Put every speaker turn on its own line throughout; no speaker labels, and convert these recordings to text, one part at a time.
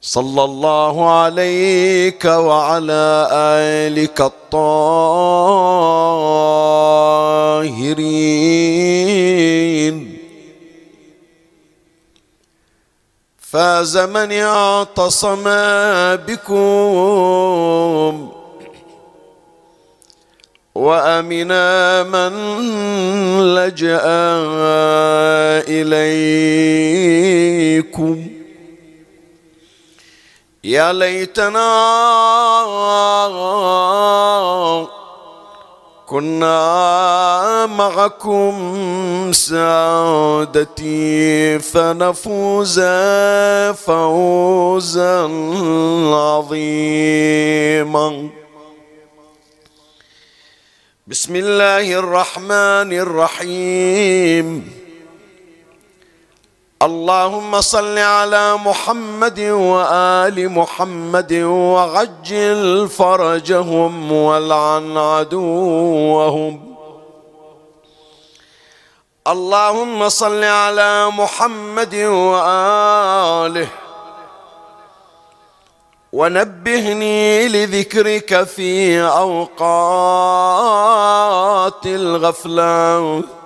صلى الله عليك وعلى آلك الطاهرين. فاز من اعتصم بكم وامنا من لجأ إليكم. يا ليتنا كنا معكم سادتي فنفوز فوزا عظيما. بسم الله الرحمن الرحيم. اللهم صل على محمد وآل محمد وعجل فرجهم والعن عدوهم. اللهم صل على محمد وآله. ونبهني لذكرك في أوقات الغفلة.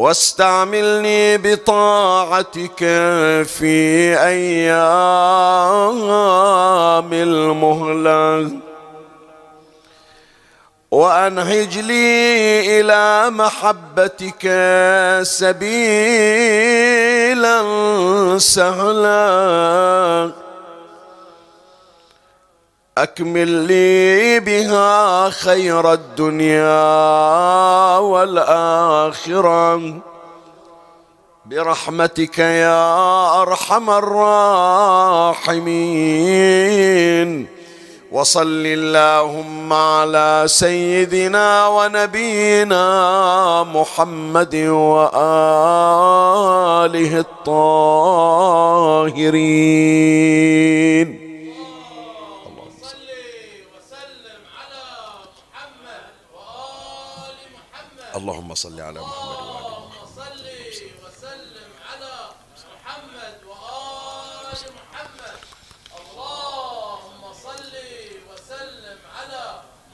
واستعملني بطاعتك في أيام المهلة. وأنهج لي إلى محبتك سبيلا سهلا. أكمل لي بها خير الدنيا والآخرة. برحمتك يا أرحم الراحمين. وصل اللهم على سيدنا ونبينا محمد وآله الطاهرين. اللهم صل على محمد وآل محمد وسلم على محمد وآل محمد اللهم صل وسلم على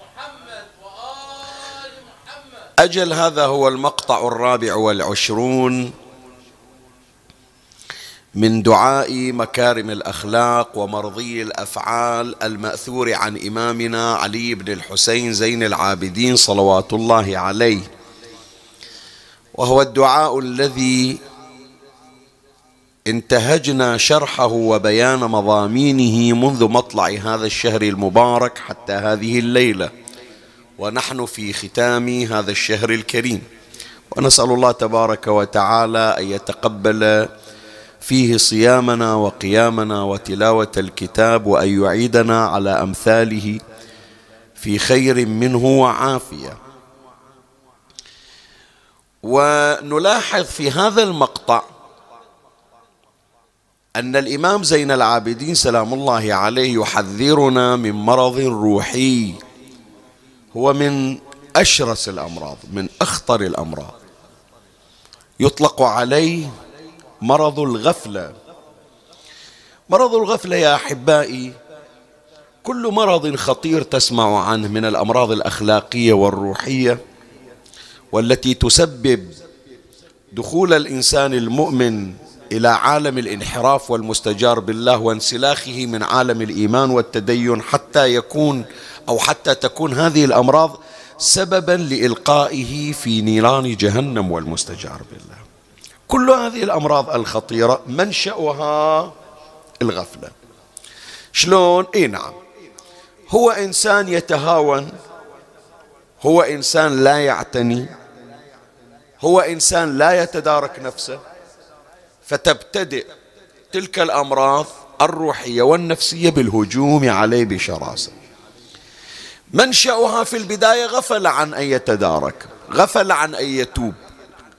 محمد وآل محمد. أجل هذا هو المقطع الرابع والعشرون من دعاء مكارم الأخلاق ومرضي الأفعال المأثور عن إمامنا علي بن الحسين زين العابدين صلوات الله عليه. وهو الدعاء الذي انتهجنا شرحه وبيان مضامينه منذ مطلع هذا الشهر المبارك حتى هذه الليلة. ونحن في ختام هذا الشهر الكريم. ونسأل الله تبارك وتعالى أن يتقبل فيه صيامنا وقيامنا وتلاوة الكتاب وأن يعيدنا على أمثاله في خير منه وعافية. ونلاحظ في هذا المقطع أن الإمام زين العابدين سلام الله عليه يحذرنا من مرض روحي. هو من أشرس الأمراض من أخطر الأمراض. يطلق عليه مرض الغفلة. مرض الغفلة يا أحبائي كل مرض خطير تسمع عنه من الأمراض الأخلاقية والروحية. والتي تسبب دخول الإنسان المؤمن إلى عالم الانحراف والمستجار بالله وانسلاخه من عالم الإيمان والتدين حتى يكون أو حتى تكون هذه الأمراض سببا لإلقائه في نيران جهنم والمستجار بالله. كل هذه الأمراض الخطيرة منشأها الغفلة. شلون؟ إي نعم. هو إنسان يتهاون هو إنسان لا يعتني هو إنسان لا يتدارك نفسه فتبتدئ تلك الأمراض الروحية والنفسية بالهجوم عليه بشراسة. منشأها في البداية غفل عن أن يتدارك غفل عن أن يتوب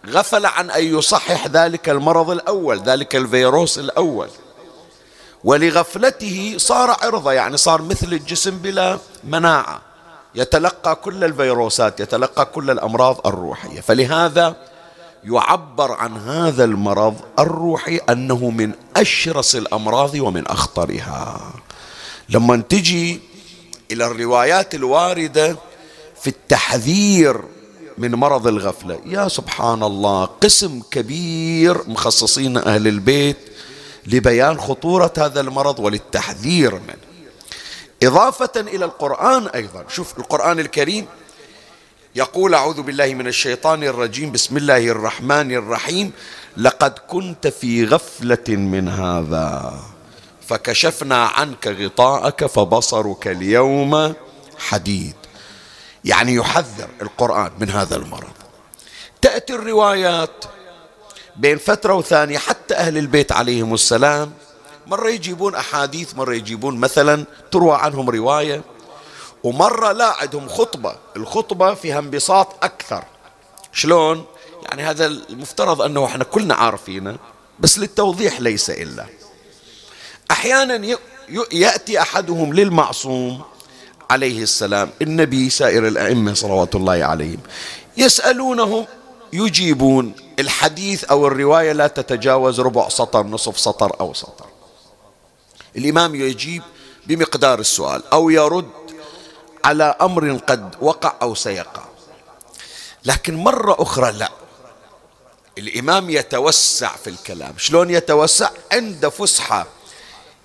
غفل عن أن يصحح ذلك المرض الأول ذلك الفيروس الأول. ولغفلته صار عرضة يعني صار مثل الجسم بلا مناعة. يتلقى كل الفيروسات يتلقى كل الأمراض الروحية. فلهذا يعبر عن هذا المرض الروحي أنه من أشرس الأمراض ومن أخطرها. لما تجي إلى الروايات الواردة في التحذير من مرض الغفلة يا سبحان الله قسم كبير مخصصين أهل البيت لبيان خطورة هذا المرض وللتحذير منه. إضافة إلى القرآن أيضا. شوف القرآن الكريم يقول أعوذ بالله من الشيطان الرجيم. بسم الله الرحمن الرحيم. لقد كنت في غفلة من هذا فكشفنا عنك غطاءك فبصرك اليوم حديد. يعني يحذر القرآن من هذا المرض. تأتي الروايات بين فترة وثانية حتى أهل البيت عليهم السلام مرة يجيبون أحاديث مرة يجيبون مثلا تروى عنهم رواية. ومرة لا عندهم خطبة. الخطبة فيها انبساط أكثر. شلون؟ يعني هذا المفترض أنه إحنا كلنا عارفينه بس للتوضيح ليس إلا. أحيانا يأتي أحدهم للمعصوم عليه السلام النبي سائر الأئمة صلوات الله عليهم. يسألونه يجيبون الحديث أو الرواية لا تتجاوز ربع سطر نصف سطر أو سطر. الإمام يجيب بمقدار السؤال أو يرد على أمر قد وقع أو سيقع. لكن مرة أخرى لا. الإمام يتوسع في الكلام. شلون يتوسع؟ عند فسحة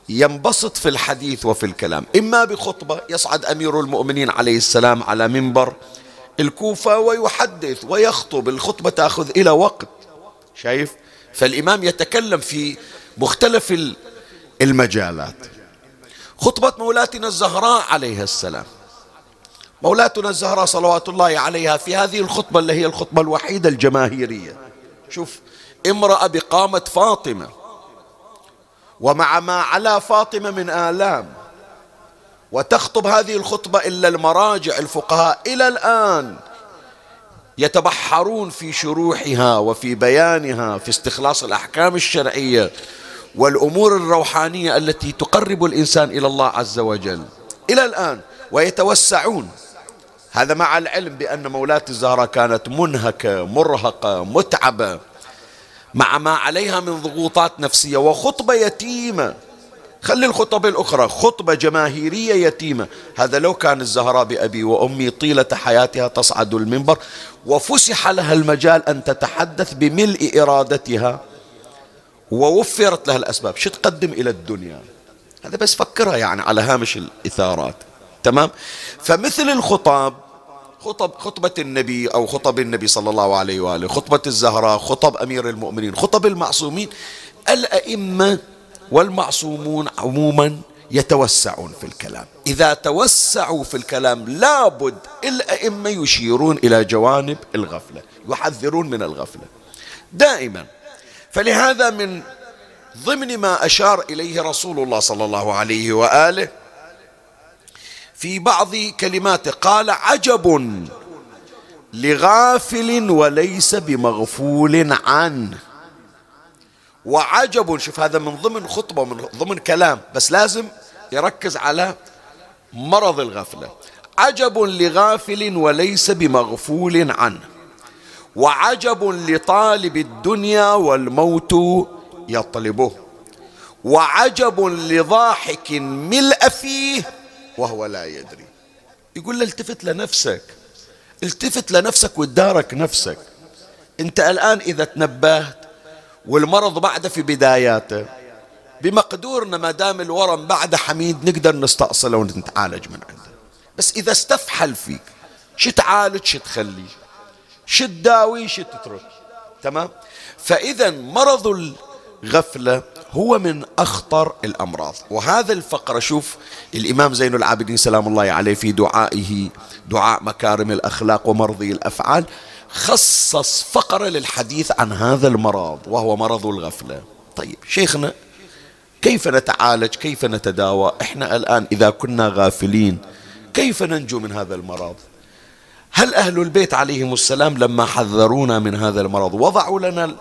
ينبسط في الحديث وفي الكلام. إما بخطبة يصعد أمير المؤمنين عليه السلام على منبر الكوفة ويحدث ويخطب الخطبة تأخذ إلى وقت. شايف؟ فالإمام يتكلم في مختلف المجالات. خطبة مولاتنا الزهراء عليها السلام. مولاتنا الزهراء صلوات الله عليها في هذه الخطبة اللي هي الخطبة الوحيدة الجماهيرية. شوف امرأة بقامة فاطمة ومع ما على فاطمة من آلام وتخطب هذه الخطبة إلا المراجع الفقهاء إلى الآن يتبحرون في شروحها وفي بيانها في استخلاص الأحكام الشرعية. والأمور الروحانية التي تقرب الإنسان إلى الله عز وجل. إلى الآن ويتوسعون. هذا مع العلم بأن مولاة الزهراء كانت منهكة مرهقة متعبة. مع ما عليها من ضغوطات نفسية وخطبة يتيمة. خلي الخطب الأخرى خطبة جماهيرية يتيمة. هذا لو كان الزهراء بأبي وأمي طيلة حياتها تصعد المنبر وفسح لها المجال أن تتحدث بملء إرادتها. ووفرت لها الأسباب. شو تقدم إلى الدنيا؟ هذا بس فكرها يعني على هامش الإثارات. تمام؟ فمثل الخطاب خطب خطبة النبي أو خطب النبي صلى الله عليه وآله خطبة الزهراء خطب أمير المؤمنين خطب المعصومين الأئمة والمعصومون عموما يتوسعون في الكلام. إذا توسعوا في الكلام لابد الأئمة يشيرون إلى جوانب الغفلة يحذرون من الغفلة. دائما فلهذا من ضمن ما أشار إليه رسول الله صلى الله عليه وآله في بعض كلماته قال عجب لغافل وليس بمغفول عنه وعجب شوف هذا من ضمن خطبة من ضمن كلام بس لازم يركز على مرض الغفلة. عجب لغافل وليس بمغفول عنه. وعجب لطالب الدنيا والموت يطلبه. وعجب لضاحك ملء فيه وهو لا يدري. يقول له التفت لنفسك. التفت لنفسك وتدارك نفسك. انت الآن إذا تنبهت والمرض بعده في بداياته بمقدورنا ما دام الورم بعده حميد نقدر نستأصله ونتعالج من عنده. بس إذا استفحل فيك شو تعالج شو تخلي؟ شو تداوي شو تترك. تمام؟ فإذا مرض الغفلة هو من أخطر الأمراض. وهذا الفقرة شوف الإمام زين العابدين سلام الله عليه في دعائه دعاء مكارم الأخلاق ومرضي الأفعال خصص فقرة للحديث عن هذا المرض وهو مرض الغفلة. طيب شيخنا كيف نتعالج؟ كيف نتداوى؟ إحنا الآن إذا كنا غافلين كيف ننجو من هذا المرض؟ هل أهل البيت عليهم السلام لما حذرونا من هذا المرض؟ وضعوا لنا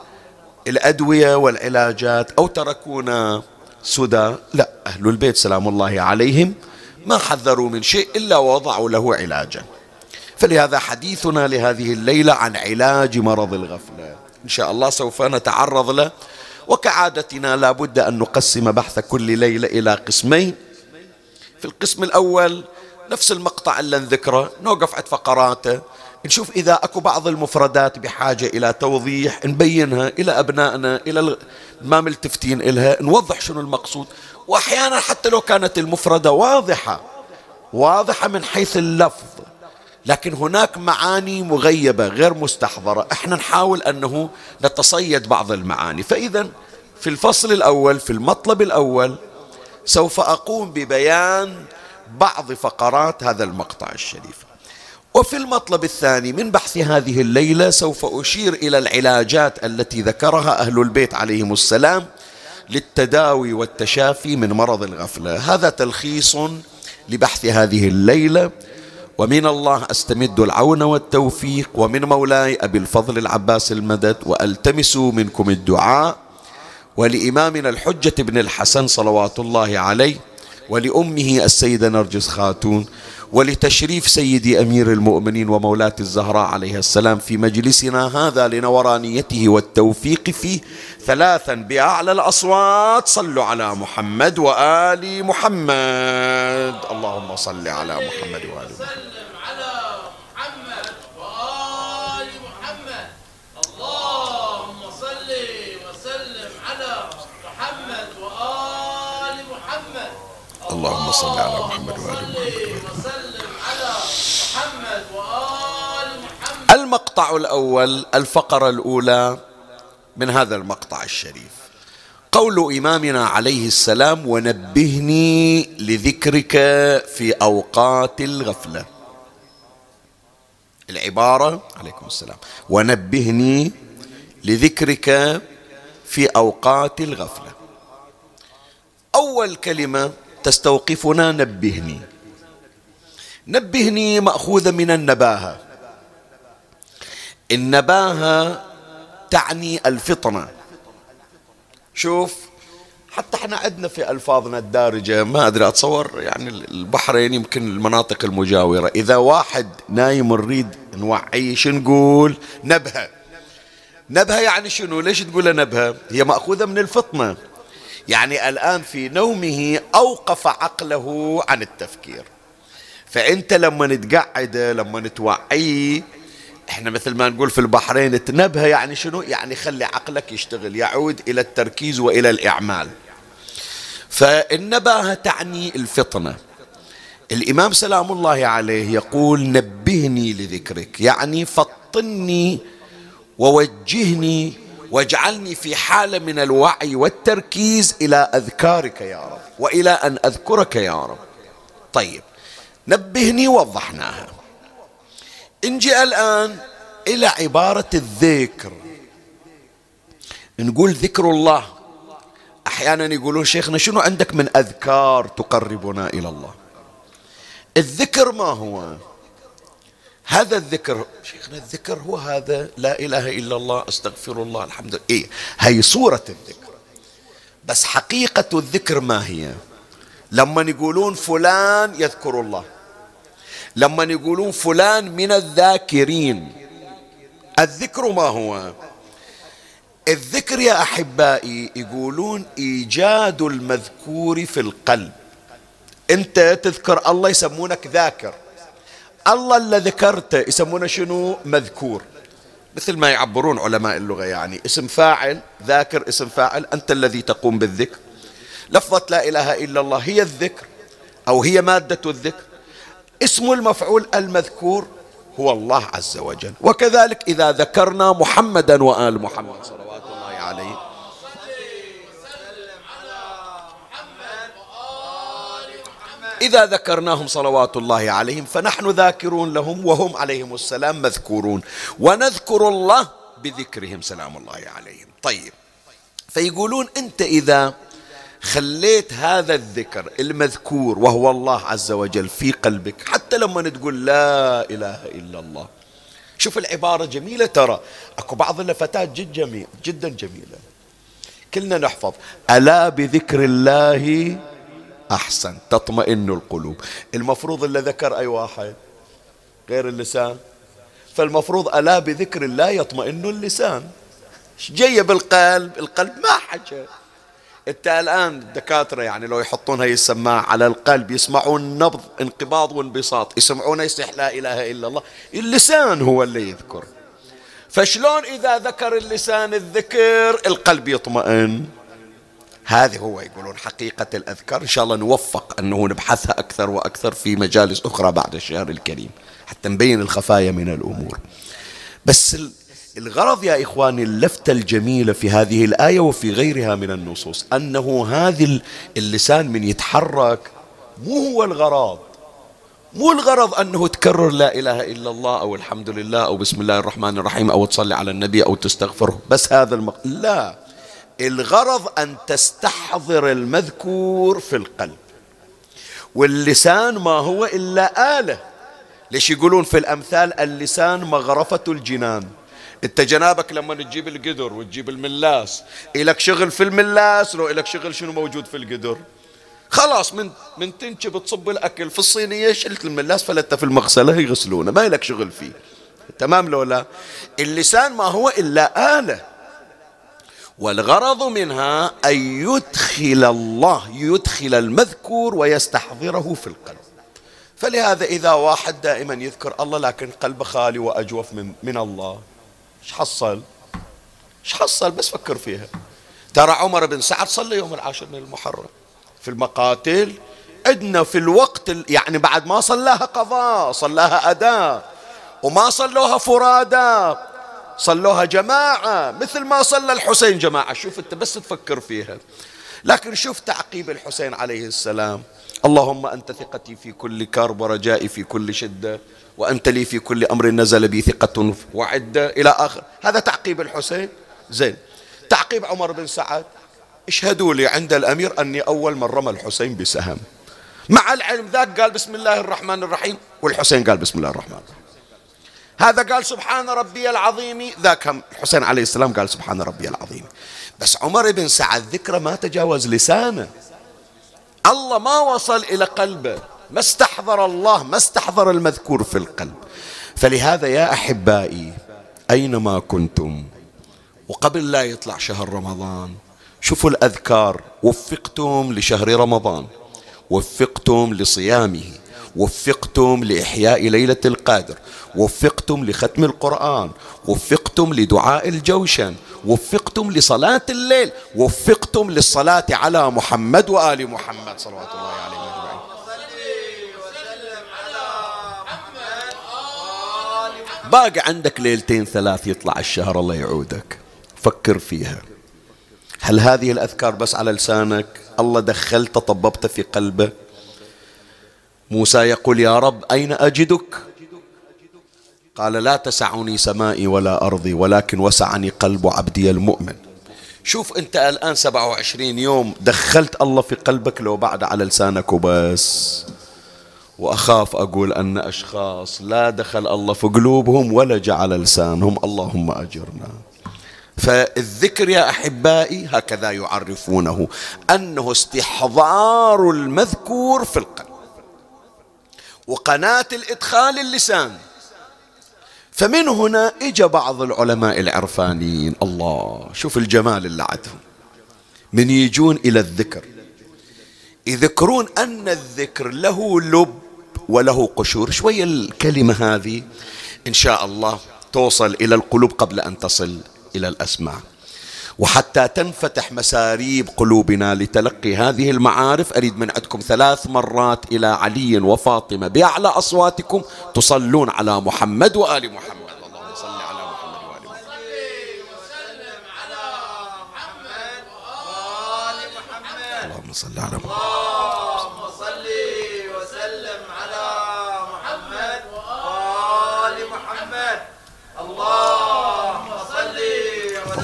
الأدوية والعلاجات أو تركونا سدى؟ لا أهل البيت سلام الله عليهم ما حذروا من شيء إلا وضعوا له علاجا. فلهذا حديثنا لهذه الليلة عن علاج مرض الغفلة. إن شاء الله سوف نتعرض له. وكعادتنا لا بد أن نقسم بحث كل ليلة إلى قسمين. في القسم الأول نفس المقطع اللي نذكره نوقف عند فقراته نشوف إذا أكو بعض المفردات بحاجة إلى توضيح نبينها إلى أبنائنا إلى ما ملتفتين إلها نوضح شنو المقصود. وأحيانا حتى لو كانت المفردة واضحة واضحة من حيث اللفظ لكن هناك معاني مغيبة غير مستحضرة. إحنا نحاول أنه نتصيد بعض المعاني. فإذا في الفصل الأول في المطلب الأول سوف أقوم ببيان بعض فقرات هذا المقطع الشريف. وفي المطلب الثاني من بحث هذه الليلة سوف أشير إلى العلاجات التي ذكرها أهل البيت عليهم السلام للتداوي والتشافي من مرض الغفلة. هذا تلخيص لبحث هذه الليلة. ومن الله أستمد العون والتوفيق. ومن مولاي أبي الفضل العباس المدد. وألتمس منكم الدعاء. ولإمامنا الحجة بن الحسن صلوات الله عليه. ولأمه السيدة نرجس خاتون ولتشريف سيدي أمير المؤمنين ومولاة الزهراء عليها السلام في مجلسنا هذا لنورانيته والتوفيق فيه ثلاثا بأعلى الأصوات. صلوا على محمد وآل محمد. اللهم صل على محمد وآل محمد. اللهم صل على محمد وآل محمد. المقطع الأول الفقرة الأولى من هذا المقطع الشريف. قول إمامنا عليه السلام ونبهني لذكرك في أوقات الغفلة. العبارة عليكم السلام ونبهني لذكرك في أوقات الغفلة. أول كلمة تستوقفنا نبهني. نبهني ماخوذه من النباهة. النباهة تعني الفطنة. شوف حتى إحنا عندنا في ألفاظنا الدارجة ما أدري أتصور يعني البحرين يمكن المناطق المجاورة. إذا واحد نايم نريد نوعيه شو نقول؟ نبهة. نبهة يعني شنو؟ ليش تقول نبهة؟ هي مأخوذة من الفطنة. يعني الآن في نومه أوقف عقله عن التفكير. فأنت لما تقعد لما توعيه إحنا مثل ما نقول في البحرين تنبه يعني شنو؟ يعني خلي عقلك يشتغل يعود إلى التركيز وإلى الإعمال. فالنباهة تعني الفطنة. الإمام سلام الله عليه يقول نبهني لذكرك يعني فطني ووجهني واجعلني في حالة من الوعي والتركيز إلى أذكارك يا رب وإلى أن أذكرك يا رب. طيب نبهني وضحناها نجي الآن إلى عبارة الذكر. نقول ذكر الله. أحيانا يقولون شيخنا شنو عندك من أذكار تقربنا إلى الله؟ الذكر ما هو؟ هذا الذكر شيخنا الذكر هو هذا لا إله إلا الله أستغفر الله الحمد لله. إيه؟ هي صورة الذكر. بس حقيقة الذكر ما هي؟ لما يقولون فلان يذكر الله. لما يقولون فلان من الذاكرين. الذكر ما هو؟ الذكر يا أحبائي يقولون إيجاد المذكور في القلب. أنت تذكر الله يسمونك ذاكر. الله اللي ذكرته يسمونه شنو؟ مذكور. مثل ما يعبرون علماء اللغة يعني اسم فاعل ذاكر اسم فاعل أنت الذي تقوم بالذكر. لفظة لا إله إلا الله هي الذكر أو هي مادة الذكر. اسم المفعول المذكور هو الله عز وجل. وكذلك إذا ذكرنا محمدا وآل محمد صلوات الله عليه إذا ذكرناهم صلوات الله عليهم فنحن ذاكرون لهم وهم عليهم السلام مذكورون. ونذكر الله بذكرهم سلام الله عليهم. طيب. فيقولون أنت إذا خليت هذا الذكر المذكور وهو الله عز وجل في قلبك حتى لما تقول لا إله إلا الله. شوف العبارة جميلة ترى. أكو بعض اللفتات جد جميل جدا جميلة. كلنا نحفظ. ألا بذكر الله أحسن تطمئن القلوب. المفروض اللي ذكر أي واحد؟ غير اللسان. فالمفروض ألا بذكر الله يطمئن اللسان. جاية بالقلب؟ القلب ما حكى أنت الآن الدكاتره يعني لو يحطون هاي السماعه على القلب يسمعون نبض انقباض وانبساط يسمعون يصيح لا إله إلا الله. اللسان هو اللي يذكر. فشلون إذا ذكر اللسان الذكر؟ القلب يطمئن. هذه هو يقولون حقيقة الأذكار. إن شاء الله نوفق أنه نبحثها أكثر وأكثر في مجالس أخرى بعد الشهر الكريم حتى نبين الخفايا من الأمور. بس الغرض يا إخواني اللفتة الجميلة في هذه الآية وفي غيرها من النصوص أنه هذا اللسان من يتحرك مو هو الغرض. مو الغرض أنه تكرر لا إله إلا الله أو الحمد لله أو بسم الله الرحمن الرحيم أو تصلي على النبي أو تستغفره بس هذا المق... لا. الغرض أن تستحضر المذكور في القلب. واللسان ما هو إلا آلة. ليش يقولون في الأمثال اللسان مغرفة الجنان؟ أنت جنابك لما تجيب القدر وتجيب الملاس إلك شغل في الملاس لو إلك شغل شنو موجود في القدر؟ خلاص من من تنشب تصب الأكل في الصينية شلت الملاس فلته في المغسلة يغسلونه ما لك شغل فيه. تمام لو لا؟ اللسان ما هو إلا آلة. والغرض منها أن يدخل الله يدخل المذكور ويستحضره في القلب. فلهذا إذا واحد دائما يذكر الله لكن قلبه خالي وأجوف من من الله إيش حصل؟ إيش حصل؟ بس فكر فيها. ترى عمر بن سعد صلى يوم العاشر من المحرم في المقاتل عندنا في الوقت يعني بعد ما صلاها قضاء صلاها أداء وما صلوها فرادى صلوها جماعة مثل ما صلى الحسين جماعة. شوف أنت بس تفكر فيها. لكن شوف تعقيب الحسين عليه السلام. اللهم أنت ثقتي في كل كرب ورجائي في كل شدة وأنت لي في كل أمر نزل بي ثقة وعدة إلى آخر. هذا تعقيب الحسين؟ زين. تعقيب عمر بن سعد؟ اشهدوا لي عند الأمير أني أول من رمى الحسين بسهم. مع العلم ذاك قال بسم الله الرحمن الرحيم والحسين قال بسم الله الرحمن الرحيم. هذا قال سبحان ربي العظيم. ذاك الحسين عليه السلام قال سبحان ربي العظيم. بس عمر بن سعد ذكره ما تجاوز لسانه. الله ما وصل إلى قلبه. ما استحضر الله ما استحضر المذكور في القلب. فلهذا يا أحبائي أينما كنتم؟ وقبل لا يطلع شهر رمضان شوفوا الأذكار. وفقتم لشهر رمضان. وفقتم لصيامه. وفقتم لإحياء ليلة القدر وفقتم لختم القرآن وفقتم لدعاء الجوشن وفقتم لصلاة الليل وفقتم للصلاة على محمد وآل محمد صلوات الله عليه باقي عندك ليلتين ثلاث يطلع الشهر الله يعودك. فكر فيها. هل هذه الأذكار بس على لسانك؟ الله دخلت طببت في قلبك؟ موسى يقول يا رب أين أجدك? قال لا تسعني سمائي ولا أرضي ولكن وسعني قلب عبدي المؤمن. شوف أنت الآن 27 يوم دخلت الله في قلبك لو بعد على لسانك وبس. وأخاف أقول أن أشخاص لا دخل الله في قلوبهم ولا جعل لسانهم. اللهم أجرنا. فالذكر يا أحبائي هكذا يعرفونه أنه استحضار المذكور في القلب. وقناة الإدخال اللسان. فمن هنا اجى بعض العلماء العرفانيين. الله شوف الجمال اللي عندهم من يجون إلى الذكر. يذكرون أن الذكر له لب وله قشور. شوية الكلمة هذه إن شاء الله توصل إلى القلوب قبل أن تصل إلى الأسماع وحتى تنفتح مساريب قلوبنا لتلقي هذه المعارف. أريد من عندكم ثلاث مرات إلى علي وفاطمة بأعلى أصواتكم تصلون على محمد وآل محمد. اللهم صل على محمد وآل محمد. اللهم صل على محمد.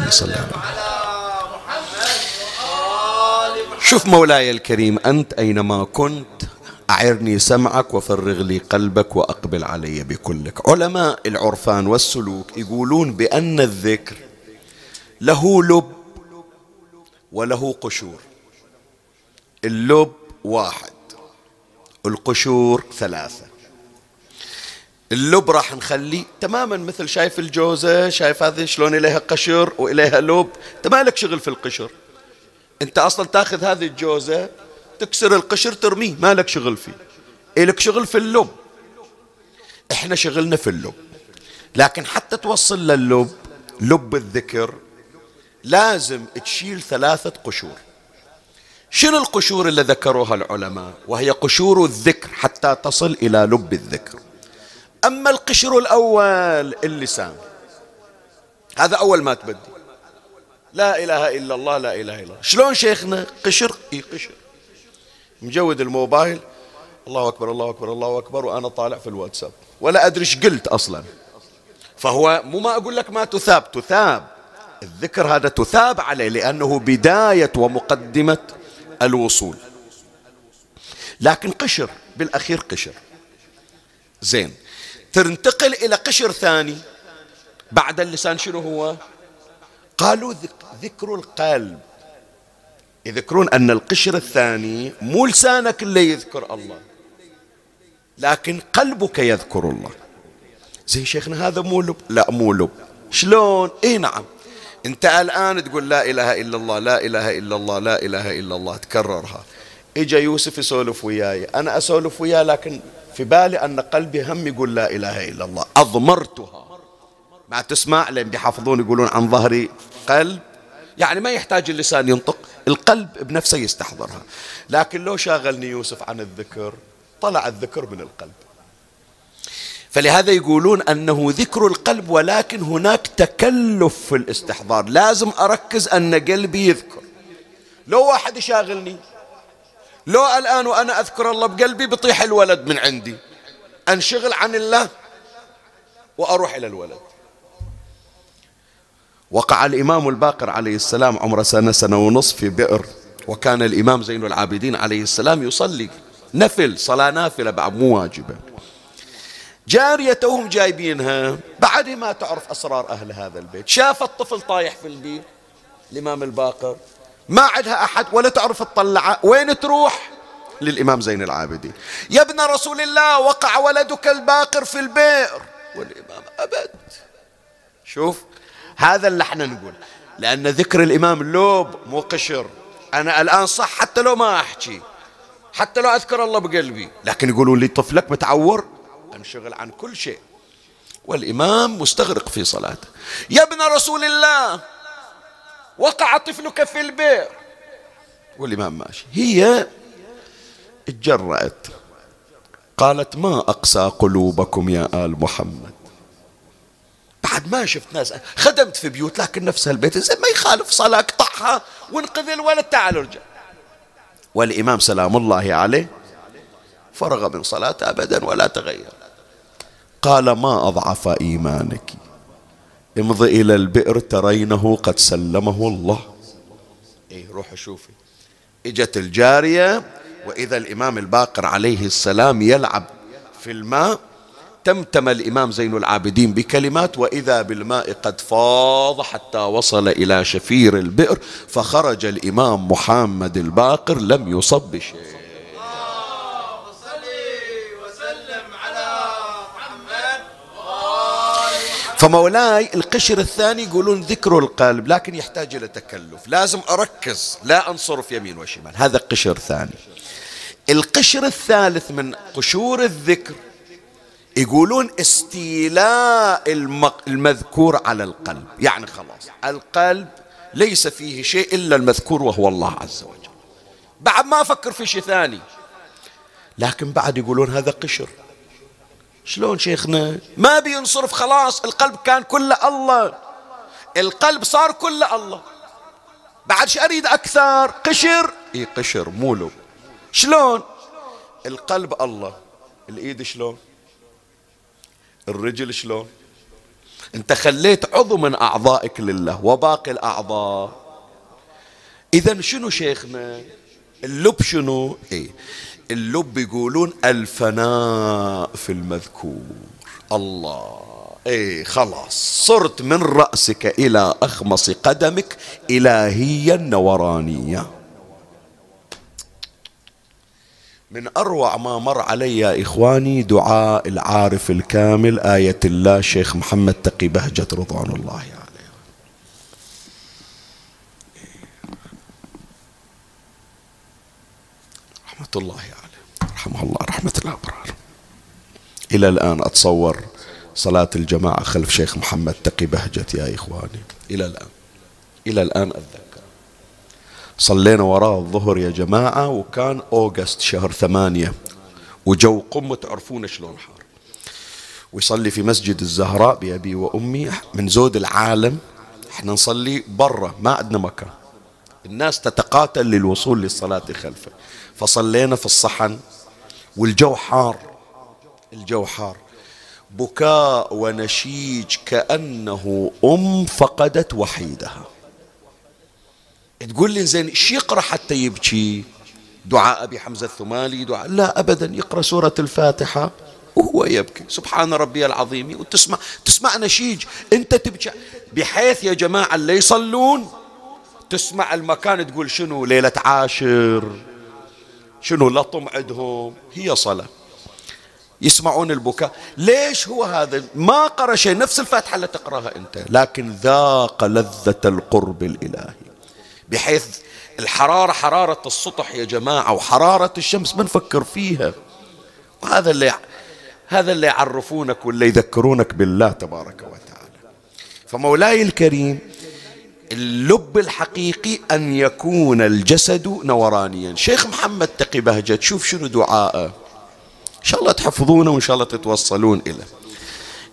صل على محمد شوف مولاي الكريم أنت أينما كنت أعرني سمعك وفرغ لي قلبك وأقبل علي بكلك. علماء العرفان والسلوك يقولون بأن الذكر له لب وله قشور. اللب واحد القشور ثلاثة. اللب راح نخليه تماما مثل شايف الجوزة شايف هذه شلون إليها قشر وإليها لب أنت شغل في القشر؟ أنت أصلا تاخذ هذه الجوزة تكسر القشر ترميه. ما لك شغل فيه. إلك شغل في اللب. إحنا شغلنا في اللب. لكن حتى توصل للب لب الذكر لازم تشيل ثلاثة قشور. شنو القشور اللي ذكروها العلماء؟ وهي قشور الذكر حتى تصل إلى لب الذكر. أما القشر الأول اللسان. هذا أول ما تبدي. لا إله إلا الله لا إله إلا الله. شلون شيخنا؟ قشر؟ إي قشر. مجود الموبايل. الله أكبر الله أكبر الله أكبر وأنا طالع في الواتساب. ولا أدري إيش قلت أصلا. فهو مو ما أقول لك ما تثاب. تثاب. الذكر هذا تثاب عليه لأنه بداية ومقدمة الوصول. لكن قشر بالأخير قشر. زين. تنتقل إلى قشر ثاني. بعد اللسان شنو هو؟ قالوا ذكر القلب. يذكرون أن القشر الثاني مو لسانك اللي يذكر الله لكن قلبك يذكر الله. زي شيخنا هذا مو لب لا مو لب شلون؟ اي نعم. أنت الآن تقول لا إله إلا الله لا إله إلا الله لا إله إلا الله تكررها. إجا يوسف يسولف وياي. أنا أسولف وياه لكن في بالي أن قلبي هم يقول لا إله إلا الله. أضمرتها. ما تسمع لين بيحافظون يقولون عن ظهري قلب؟ يعني ما يحتاج اللسان ينطق القلب بنفسه يستحضرها. لكن لو شاغلني يوسف عن الذكر طلع الذكر من القلب. فلهذا يقولون أنه ذكر القلب ولكن هناك تكلف في الاستحضار. لازم أركز أن قلبي يذكر. لو واحد يشاغلني لو الآن وأنا أذكر الله بقلبي بيطيح الولد من عندي. أنشغل عن الله وأروح إلى الولد. وقع الإمام الباقر عليه السلام عمره سنة سنة ونصف في بئر. وكان الإمام زين العابدين عليه السلام يصلي. نفل صلاة نافلة بعد مو واجبة. جاريتهم جايبينها. بعد ما تعرف أسرار أهل هذا البيت شاف الطفل طايح في البير الإمام الباقر. ما عندها أحد ولا تعرف تطلعه. وين تروح؟ للإمام زين العابدين. يا ابن رسول الله وقع ولدك الباقر في البئر. والإمام أبد. شوف هذا اللي إحنا نقول. لأن ذكر الإمام لوب مو قشر. أنا الآن صح حتى لو ما أحكي. حتى لو أذكر الله بقلبي. لكن يقولون لي طفلك متعور؟ انشغل عن كل شيء. والإمام مستغرق في صلاته. يا ابن رسول الله وقع طفلك في البئر. والإمام ماشي. هي اتجرأت. قالت ما أقسى قلوبكم يا آل محمد؟ بعد ما شفت ناس خدمت في بيوت لكن نفس البيت زين ما يخالف صلاة اقطعها وانقذ الولد تعال ارجع. والإمام سلام الله عليه فرغ من صلاته أبدا ولا تغير. قال ما أضعف إيمانك. امضي إلى البئر ترينه قد سلمه الله. إيه روح شوفي. إجت الجارية وإذا الإمام الباقر عليه السلام يلعب في الماء تمتم الإمام زين العابدين بكلمات وإذا بالماء قد فاض حتى وصل إلى شفير البئر فخرج الإمام محمد الباقر لم يصب بشيء. فمولاي القشر الثاني يقولون ذكر القلب لكن يحتاج إلى تكلف. لازم أركز لا أنصرف يمين وشمال. هذا قشر ثاني. القشر الثالث من قشور الذكر يقولون استيلاء المذكور على القلب. يعني خلاص القلب ليس فيه شيء إلا المذكور وهو الله عز وجل. بعد ما أفكر في شيء ثاني. لكن بعد يقولون هذا قشر. شلون شيخنا؟ ما بينصرف خلاص القلب كان كله الله. القلب صار كله الله. بعد شو أريد أكثر؟ قشر؟ إي قشر مو لب شلون؟ القلب الله. الإيد شلون؟ الرجل شلون؟ انت خليت عضو من أعضائك لله وباقي الأعضاء. إذا شنو شيخنا؟ اللب شنو؟ إيه. اللب يقولون الفناء في المذكور. الله. إيه خلاص. صرت من رأسك إلى أخمص قدمك إلهيا نورانيا من أروع ما مر علي يا إخواني دعاء العارف الكامل آية الله شيخ محمد تقي بهجة رضوان الله عليه. رحمة الله عليه. رحمه الله رحمة الأبرار إلى الآن أتصور صلاة الجماعة خلف شيخ محمد تقي بهجة يا إخواني. إلى الآن. إلى الآن أتذكر صلينا وراه الظهر يا جماعة وكان أوغست شهر ثمانية وجو قمة تعرفون شلون حار. ويصلي في مسجد الزهراء بأبي وأمي من زود العالم إحنا نصلي برا ما عندنا مكان. الناس تتقاتل للوصول للصلاة خلفه. فصلينا في الصحن والجو حار الجو حار. بكاء ونشيج كأنه أم فقدت وحيدها. تقول لي زين إيش يقرأ حتى يبكي؟ دعاء أبي حمزة الثمالي دعاء. لا ابدا يقرأ سورة الفاتحة وهو يبكي. سبحان ربي العظيم. وتسمع تسمع نشيج. أنت تبكي. بحيث يا جماعة اللي يصلون تسمع المكان تقول شنو؟ ليلة عاشر. شنو لطم عندهم؟ هي صلاة. يسمعون البكاء. ليش هو هذا؟ ما قرأ شيء. نفس الفاتحة اللي تقرأها أنت. لكن ذاق لذة القرب الإلهي. بحيث الحرارة حرارة السطح يا جماعة وحرارة الشمس ما نفكر فيها. وهذا اللي هذا اللي يعرفونك واللي يذكرونك بالله تبارك وتعالى. فمولاي الكريم اللب الحقيقي أن يكون الجسد نورانيا. شيخ محمد تقي بهجت شوف شنو دعاءه. إن شاء الله تحفظونه وإن شاء الله تتوصلون إليه.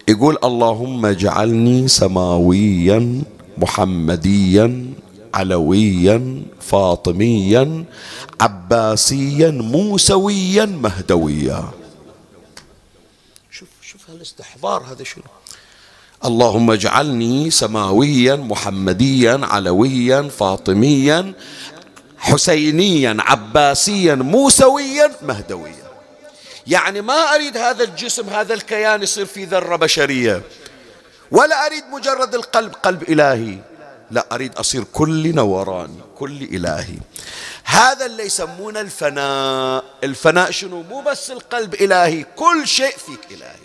يقول اللهم اجعلني سماويا محمديا علويا فاطميا عباسيا موسويا مهدويا. شوف شوف هالاستحضار هذا شنو. اللهم اجعلني سماويا محمديا علويا فاطميا حسينيا عباسيا موسويا مهدويا. يعني ما أريد هذا الجسم هذا الكيان يصير في ذرة بشرية. ولا أريد مجرد القلب قلب إلهي. لا أريد أصير كل نوراني كل إلهي. هذا اللي يسمونه الفناء. الفناء شنو؟ مو بس القلب إلهي كل شيء فيك إلهي.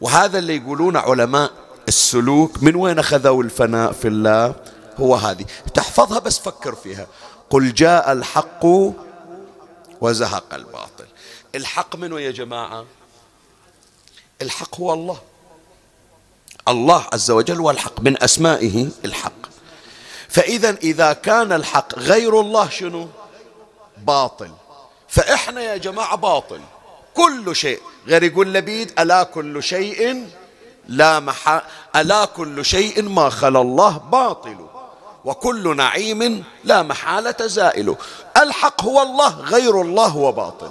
وهذا اللي يقولون علماء السلوك من وين أخذوا الفناء في الله؟ هو هذه. تحفظها بس فكر فيها. قل جاء الحق وزهق الباطل. الحق منه يا جماعة؟ الحق هو الله. الله عز وجل هو الحق من أسمائه الحق. فإذا إذا كان الحق غير الله شنو؟ باطل. فإحنا يا جماعة باطل. كل شيء. غير يقول لبيد ألا كل شيء لا محا ألا كل شيء ما خلا الله باطل. وكل نعيم لا محالة زائل. الحق هو الله غير الله هو باطل.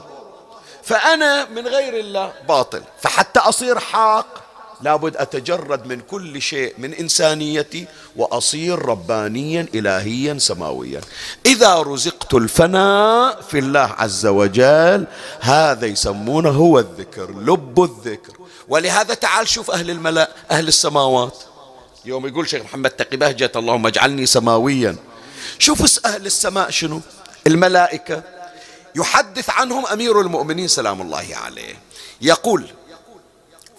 فأنا من غير الله باطل. فحتى أصير حاق لابد أتجرد من كل شيء من إنسانيتي وأصير ربانيا إلهيا سماويا. إذا رزقت الفناء في الله عز وجل هذا يسمونه هو الذكر لب الذكر. ولهذا تعال شوف أهل الملأ أهل السماوات. يوم يقول شيخ محمد تقي بهجة اللهم اجعلني سماويا. شوف أهل السماء شنو؟ الملائكة. يحدث عنهم أمير المؤمنين سلام الله عليه. يقول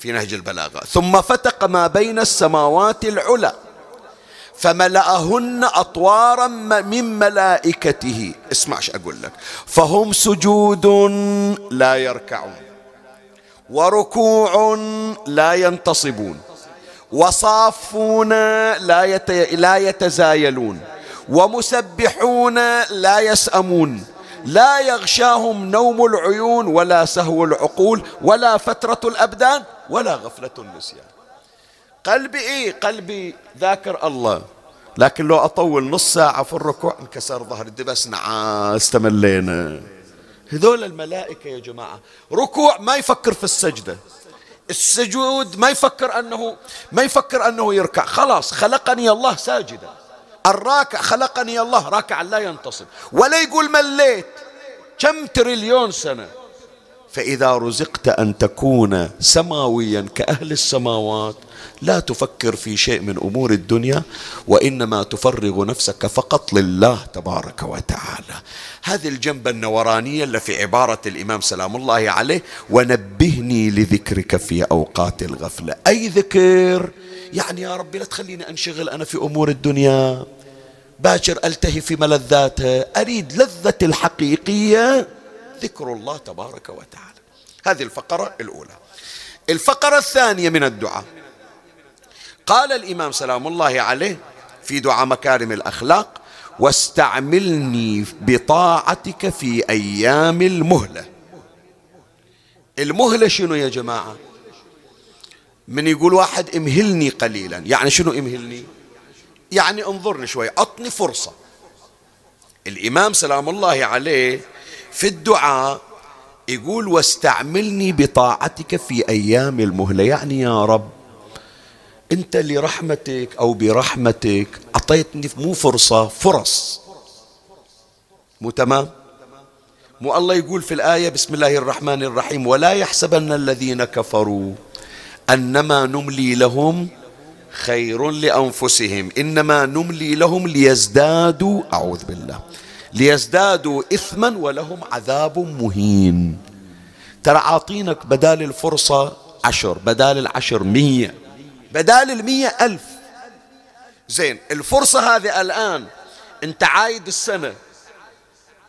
في نهج البلاغة. ثم فتق ما بين السماوات العلى فملأهن أطوارا من ملائكته. اسمع إيش أقول لك. فهم سجود لا يركعون وركوع لا ينتصبون وصافون لا, يت... لا يتزايلون ومسبحون لا يسأمون. لا يغشاهم نوم العيون ولا سهو العقول ولا فترة الأبدان ولا غفلة النسيان. قلبي إيه؟ قلبي ذاكر الله. لكن لو أطول نص ساعة في الركوع انكسر ظهري. بس نعاس تملينا. هذول الملائكة يا جماعة. ركوع ما يفكر في السجدة. السجود ما يفكر أنه ما يفكر أنه يركع. خلاص خلقني الله ساجدا. الراكع خلقني الله. راكعا لا ينتصب. ولا يقول مليت. كم تريليون سنة؟ فإذا رزقت أن تكون سماويا كأهل السماوات لا تفكر في شيء من أمور الدنيا وإنما تفرغ نفسك فقط لله تبارك وتعالى. هذه الجنبه النورانية اللي في عبارة الإمام سلام الله عليه ونبهني لذكرك في أوقات الغفلة. أي ذكر؟ يعني يا ربي لا تخليني أنشغل أنا في أمور الدنيا. باكر التهي في ملذاتها أريد لذة الحقيقية. ذكر الله تبارك وتعالى. هذه الفقرة الأولى. الفقرة الثانية من الدعاء. قال الإمام سلام الله عليه في دعاء مكارم الأخلاق واستعملني بطاعتك في أيام المهلة. المهلة شنو يا جماعة؟ من يقول واحد امهلني قليلا. يعني شنو امهلني؟ يعني انظرني شوي أعطني فرصة. الإمام سلام الله عليه في الدعاء يقول واستعملني بطاعتك في أيام المهلة. يعني يا رب أنت لرحمتك أو برحمتك أعطيتني مو فرصة فرص. مو تمام؟ مو الله يقول في الآية بسم الله الرحمن الرحيم ولا يحسبن الذين كفروا أنما نملي لهم خير لأنفسهم. إنما نملي لهم ليزدادوا أعوذ بالله ليزدادوا اثما ولهم عذاب مهين. ترى عاطينك بدال الفرصة عشر بدال العشر مية بدال المية ألف. زين الفرصة هذه الآن أنت عايد السنة.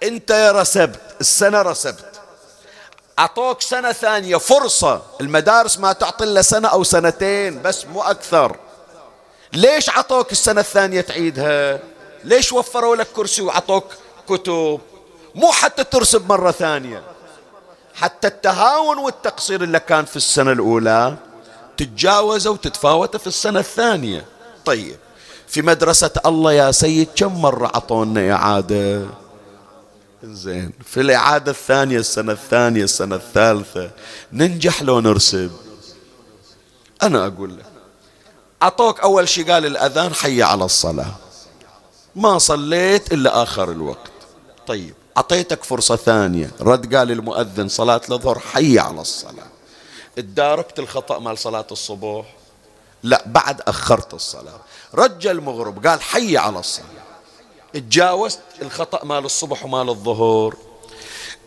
أنت رسبت السنة رسبت. أعطوك سنة ثانية فرصة. المدارس ما تعطي إلا سنة أو سنتين بس مو أكثر. ليش عطوك السنة الثانية تعيدها؟ ليش وفروا لك كرسي وعطوك كتب؟ مو حتى ترسب مرة ثانية. حتى التهاون والتقصير اللي كان في السنة الأولى تتجاوز وتتفاوت في السنة الثانية. طيب في مدرسة الله يا سيد كم مرة عطونا إعادة زين في الإعادة الثانية السنة الثانية السنة الثالثة ننجح لو نرسب. أنا أقول لك. أعطوك أول شيء قال الأذان حي على الصلاة. ما صليت إلا آخر الوقت. طيب أعطيتك فرصة ثانية. رد قال المؤذن صلاة الظهر حي على الصلاة. تداركت الخطأ مال صلاة الصبح؟ لا بعد أخرت الصلاة. رجع المغرب قال حي على الصلاة. تجاوزت الخطأ مال الصبح ومال الظهر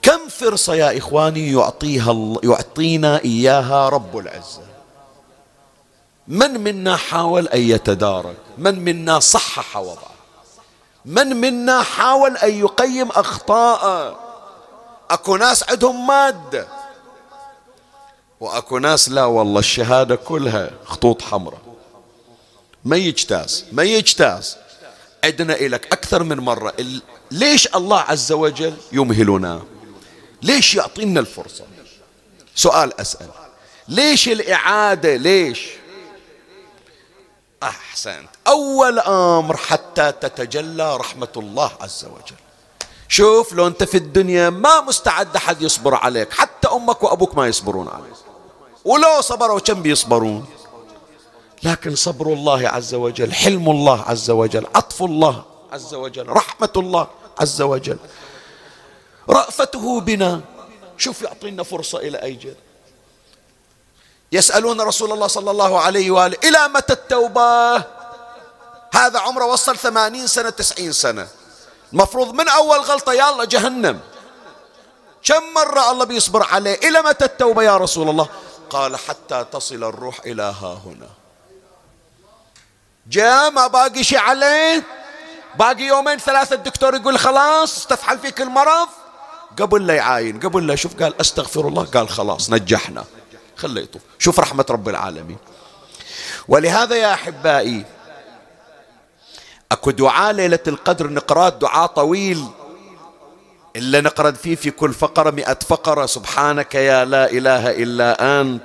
كم فرصة يا إخواني يعطيها يعطينا إياها رب العزة؟ من منا حاول أن يتدارك؟ من منا صحح وضعه؟ من منا حاول أن يقيم أخطاءه؟ أكو ناس عندهم مادة. وأكو ناس لا والله الشهادة كلها خطوط حمراء. ما يجتاز ما يجتاز. عدنا إلك أكثر من مرة. ليش الله عز وجل يمهلنا؟ ليش يعطينا الفرصة؟ سؤال أسأل. ليش الإعادة؟ ليش؟ أحسنت. أول أمر حتى تتجلى رحمة الله عز وجل. شوف لو أنت في الدنيا ما مستعد أحد يصبر عليك حتى أمك وأبوك ما يصبرون عليك. ولو صبروا كم بيصبرون؟ لكن صبر الله عز وجل حلم الله عز وجل عطف الله عز وجل رحمة الله عز وجل. رأفته بنا. شوف يعطينا فرصة إلى أي جد يسألون رسول الله صلى الله عليه وآله إلى متى التوبة؟ هذا عمره وصل ثمانين سنة تسعين سنة. المفروض من أول غلطة يا الله جهنم. كم مرة الله بيصبر عليه؟ إلى متى التوبة يا رسول الله؟ قال حتى تصل الروح إلى ها هنا. جاء ما باقي شيء عليه؟ باقي يومين ثلاثة الدكتور يقول خلاص استفحل فيك المرض. قبل لا يعاين قبل لا يشوف قال أستغفر الله قال خلاص نجحنا. خله يطوف شوف رحمة رب العالمين. ولهذا يا أحبائي أكو دعاء ليلة القدر نقرأ دعاء طويل إلا نقرأ فيه في كل فقرة مئة فقرة. سبحانك يا لا إله إلا أنت.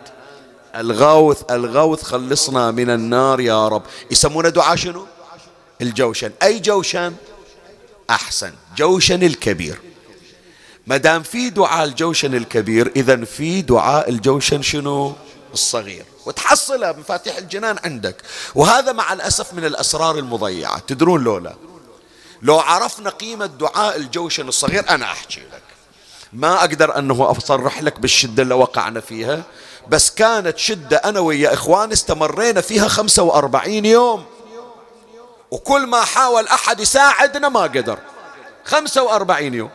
الغوث الغوث خلصنا من النار يا رب. يسمونه دعاء شنو؟ الجوشن. أي جوشن؟ أحسن. جوشن الكبير. ما دام في دعاء الجوشن الكبير إذا في دعاء الجوشن شنو؟ الصغير. وتحصلها مفاتيح الجنان عندك. وهذا مع الأسف من الأسرار المضيعة. تدرون لولا؟ لو عرفنا قيمة دعاء الجوشن الصغير أنا أحكي لك. ما أقدر أنه أصرح لك بالشدة اللي وقعنا فيها. بس كانت شدة أنا ويا إخوان استمرينا فيها خمسة وأربعين يوم. وكل ما حاول أحد يساعدنا ما قدر. خمسة وأربعين يوم.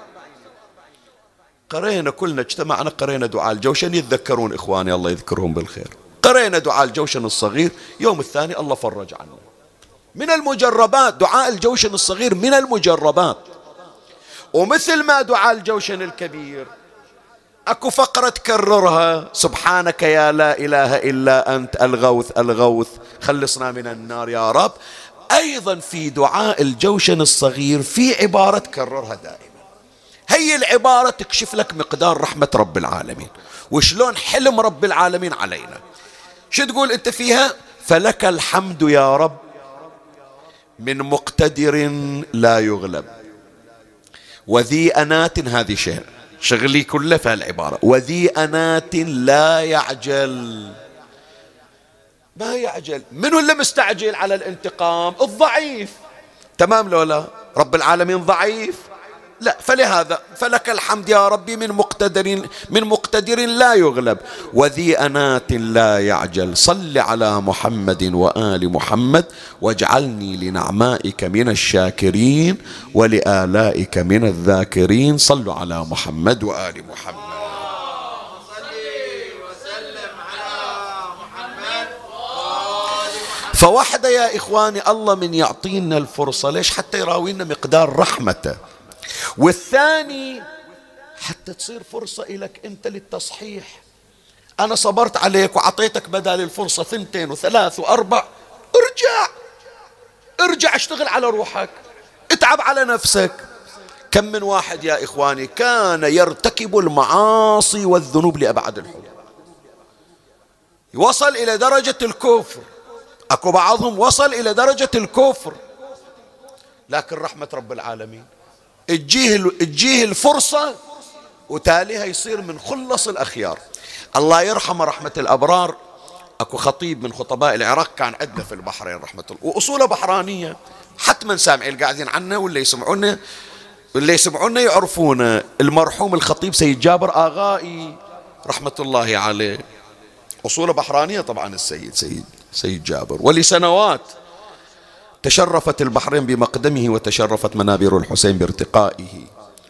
قرينا كلنا اجتمعنا قرينا دعاء الجوشن يتذكرون إخواني الله يذكرهم بالخير. قرينا دعاء الجوشن الصغير يوم الثاني الله فرج عنا من المجربات دعاء الجوشن الصغير من المجربات. ومثل ما دعاء الجوشن الكبير أكو فقرة تكررها سبحانك يا لا إله إلا أنت الغوث الغوث خلصنا من النار يا رب. أيضا في دعاء الجوشن الصغير في عبارة تكررها دائما. هي العبارة تكشف لك مقدار رحمة رب العالمين. وشلون حلم رب العالمين علينا. شو تقول أنت فيها؟ فلك الحمد يا رب من مقتدر لا يغلب. وذي أنات هذه شيء شغلي كله في العبارة وذي أنات لا يعجل. ما يعجل. منو اللي مستعجل على الانتقام؟ الضعيف. تمام لولا؟ رب العالمين ضعيف. لا فلهذا فلك الحمد يا ربي من مقتدر من مقتدر لا يغلب. وذي أنات لا يعجل. صل على محمد وآل محمد واجعلني لنعمائك من الشاكرين ولآلائك من الذاكرين. صلوا على محمد وآل محمد. فوحدة يا إخواني الله من يعطينا الفرصة. ليش؟ حتى يراوينا مقدار رحمته. والثاني حتى تصير فرصة لك أنت للتصحيح. أنا صبرت عليك وعطيتك بدل الفرصة ثنتين وثلاث وأربع. ارجع. ارجع اشتغل على روحك. اتعب على نفسك. كم من واحد يا إخواني كان يرتكب المعاصي والذنوب لأبعد الحدود وصل إلى درجة الكفر. أكو بعضهم وصل إلى درجة الكفر. لكن رحمة رب العالمين. تجيه تجيه الفرصة وتاليها يصير من خلص الأخيار. الله يرحمه رحمة الأبرار. أكو خطيب من خطباء العراق كان عندنا في البحرين رحمة الله. وأصوله بحرانية. حتما سامعين قاعدين عنا ولا يسمعونا واللي يسمعونا يعرفونه. المرحوم الخطيب سيد جابر آغائي رحمة الله عليه. أصوله بحرانية طبعا السيد سيد سيد جابر. ولسنوات تشرفت البحرين بمقدمه وتشرفت منابر الحسين بارتقائه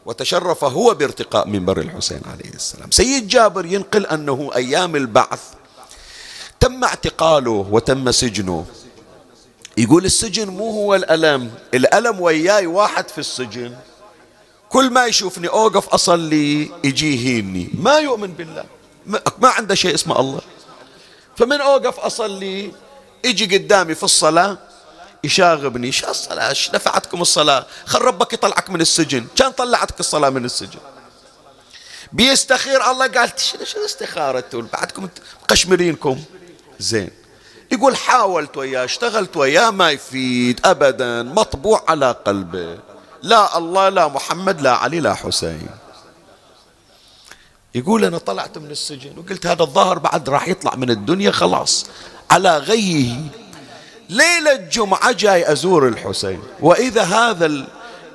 وتشرف هو بارتقاء منبر الحسين عليه السلام. سيد جابر ينقل أنه أيام البعث تم اعتقاله وتم سجنه. يقول السجن مو هو الألم الألم وياي واحد في السجن. كل ما يشوفني أوقف أصلي يجي يهيني. ما يؤمن بالله. ما عنده شيء اسمه الله. فمن أوقف أصلي يجي قدامي في الصلاة يشاغبني شو الصلاة إيش نفعتكم الصلاة خل ربك يطلعك من السجن. كان طلعتك الصلاة من السجن. بيستخير الله قال شنو شنو استخارة بعدكم مقشمرينكم. زين. يقول حاولت وياه اشتغلت وياه ما يفيد ابدا مطبوع على قلبه. لا الله لا محمد لا علي لا حسين. يقول أنا طلعت من السجن وقلت هذا الظاهر بعد راح يطلع من الدنيا خلاص على غيه. ليلة جمعة جاي أزور الحسين. وإذا هذا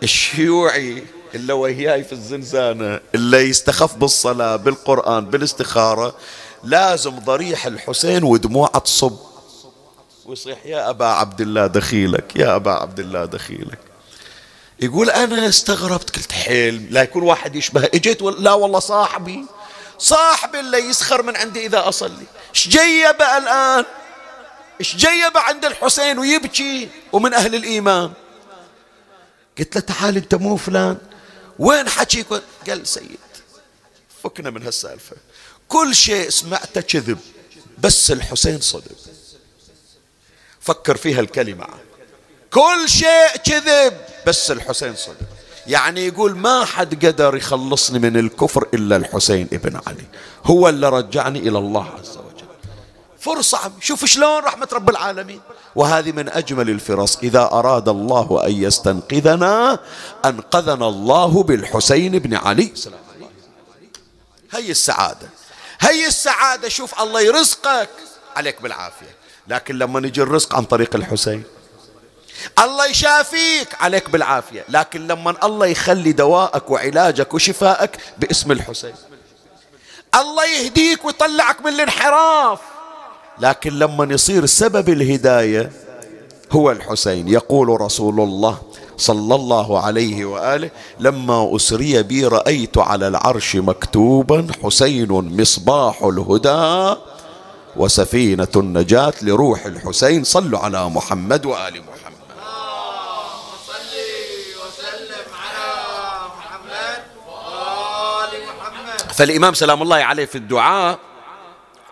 الشيوعي اللي وياي في الزنزانة اللي يستخف بالصلاة بالقرآن بالاستخارة لازم ضريح الحسين ودموعه تصب. ويصيح يا أبا عبد الله دخيلك يا أبا عبد الله دخيلك. يقول أنا استغربت قلت حيل لا يكون واحد يشبه. إجيت لا والله صاحبي صاحبي اللي يسخر من عندي إذا أصلي. إيش جيبه الآن؟ إيش جيبه عند الحسين ويبكي ومن أهل الإيمان؟ قلت له تعال أنت مو فلان. وين حكيك قال سيد فكنا من هالسالفة. كل شيء سمعته كذب بس الحسين صدق. فكر فيها الكلمة. كل شيء كذب بس الحسين صدق. يعني يقول ما حد قدر يخلصني من الكفر إلا الحسين ابن علي. هو اللي رجعني إلى الله عز وجل. فرصة. شوف شلون رحمة رب العالمين. وهذه من أجمل الفرص. إذا أراد الله أن يستنقذنا أنقذنا الله بالحسين بن علي. سلام هي السعادة. هي السعادة. شوف الله يرزقك. عليك بالعافية. لكن لما نجي الرزق عن طريق الحسين. الله يشافيك. عليك بالعافية. لكن لما الله يخلي دوائك وعلاجك وشفائك باسم الحسين. الله يهديك ويطلعك من الانحراف. لكن لما يصير سبب الهداية هو الحسين. يقول رسول الله صلى الله عليه وآله لما أسري بي رأيت على العرش مكتوبا حسين مصباح الهدى وسفينة النجاة لروح الحسين. صلوا على محمد وآل محمد. فالإمام سلام الله عليه في الدعاء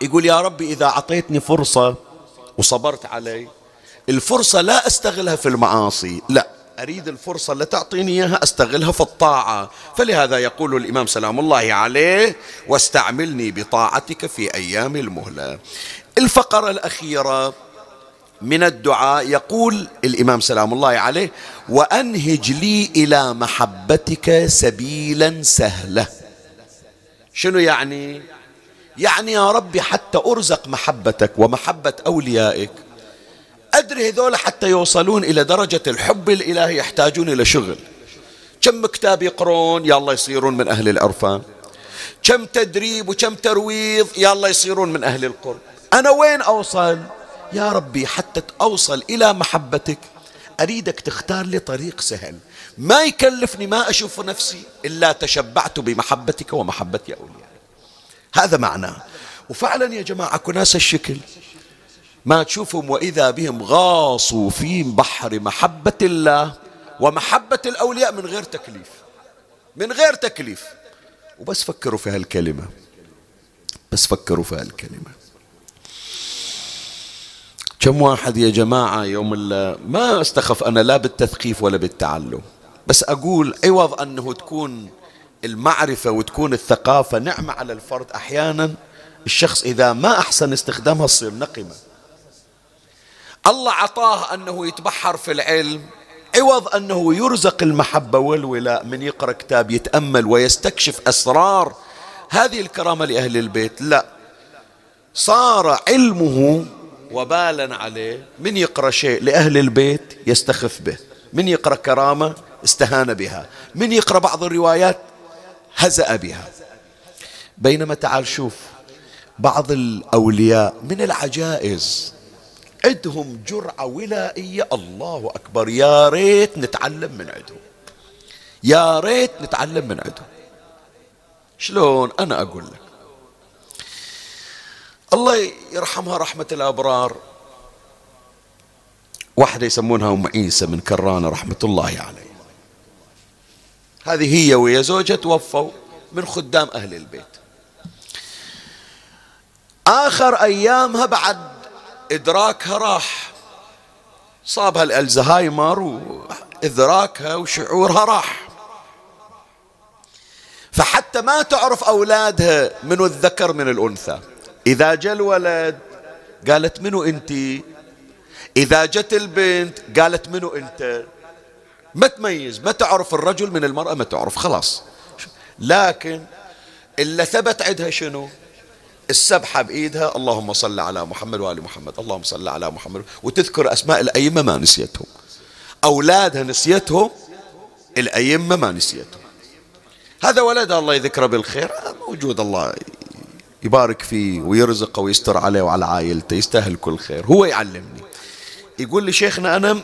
يقول يا ربي إذا أعطيتني فرصة وصبرت علي الفرصة لا أستغلها في المعاصي لا أريد الفرصة اللي تعطيني إياها أستغلها في الطاعة. فلهذا يقول الإمام سلام الله عليه واستعملني بطاعتك في أيام المهلة. الفقرة الأخيرة من الدعاء يقول الإمام سلام الله عليه وأنهج لي إلى محبتك سبيلا سهلة. شنو يعني؟ يعني يا ربي حتى أرزق محبتك ومحبة أوليائك. أدري هذول حتى يوصلون إلى درجة الحب الإلهي يحتاجون إلى شغل. كم كتاب يقرون الله يصيرون من أهل العرفان كم تدريب وكم ترويض الله يصيرون من أهل القرب. أنا وين أوصل؟ يا ربي حتى أوصل إلى محبتك. أريدك تختار لي طريق سهل. ما يكلفني ما أشوف نفسي إلا تشبعت بمحبتك ومحبة أوليائك هذا معناه وفعلا يا جماعة كناس الشكل. ما تشوفهم وإذا بهم غاصوا في بحر محبة الله ومحبة الأولياء من غير تكليف. من غير تكليف. وبس فكروا في هالكلمة. بس فكروا في هالكلمة. كم واحد يا جماعة يوم ما استخف أنا لا بالتثقيف ولا بالتعلم. بس أقول عوض أنه تكون المعرفة وتكون الثقافة نعمة على الفرد. أحيانا الشخص إذا ما أحسن استخدامها تصير نقمة. الله عطاه أنه يتبحر في العلم عوض أنه يرزق المحبة والولاء من يقرأ كتاب يتأمل ويستكشف أسرار هذه الكرامة لأهل البيت. لا صار علمه وبالا عليه من يقرأ شيء لأهل البيت يستخف به من يقرأ كرامة استهان بها من يقرأ بعض الروايات هزأ بها. بينما تعال شوف بعض الأولياء من العجائز عندهم جرعة ولائية. الله أكبر يا ريت نتعلم من عندهم. يا ريت نتعلم من عندهم. شلون؟ أنا أقول لك. الله يرحمها رحمة الأبرار. واحدة يسمونها أم عيسى من كرانة رحمة الله عليه. هذه هي ويا زوجها توفوا من خدام أهل البيت. آخر أيامها بعد إدراكها راح. صابها الألزهايمر وإدراكها وشعورها راح. فحتى ما تعرف أولادها منو الذكر من الأنثى. إذا جاء الولد قالت منو أنت؟ إذا جت البنت قالت منو أنت؟ ما تميز ما تعرف الرجل من المرأة ما تعرف خلاص. لكن إلا ثبت عندها شنو؟ السبحة بإيدها اللهم صل على محمد وآل محمد اللهم صل على محمد. وتذكر أسماء الأئمة ما نسيتهم. أولادها نسيتهم الأئمة ما نسيتهم. هذا ولد الله يذكره بالخير موجود الله يبارك فيه ويرزقه ويستر عليه وعلى عائلته يستاهل كل خير. هو يعلمني. يقول لي شيخنا أنا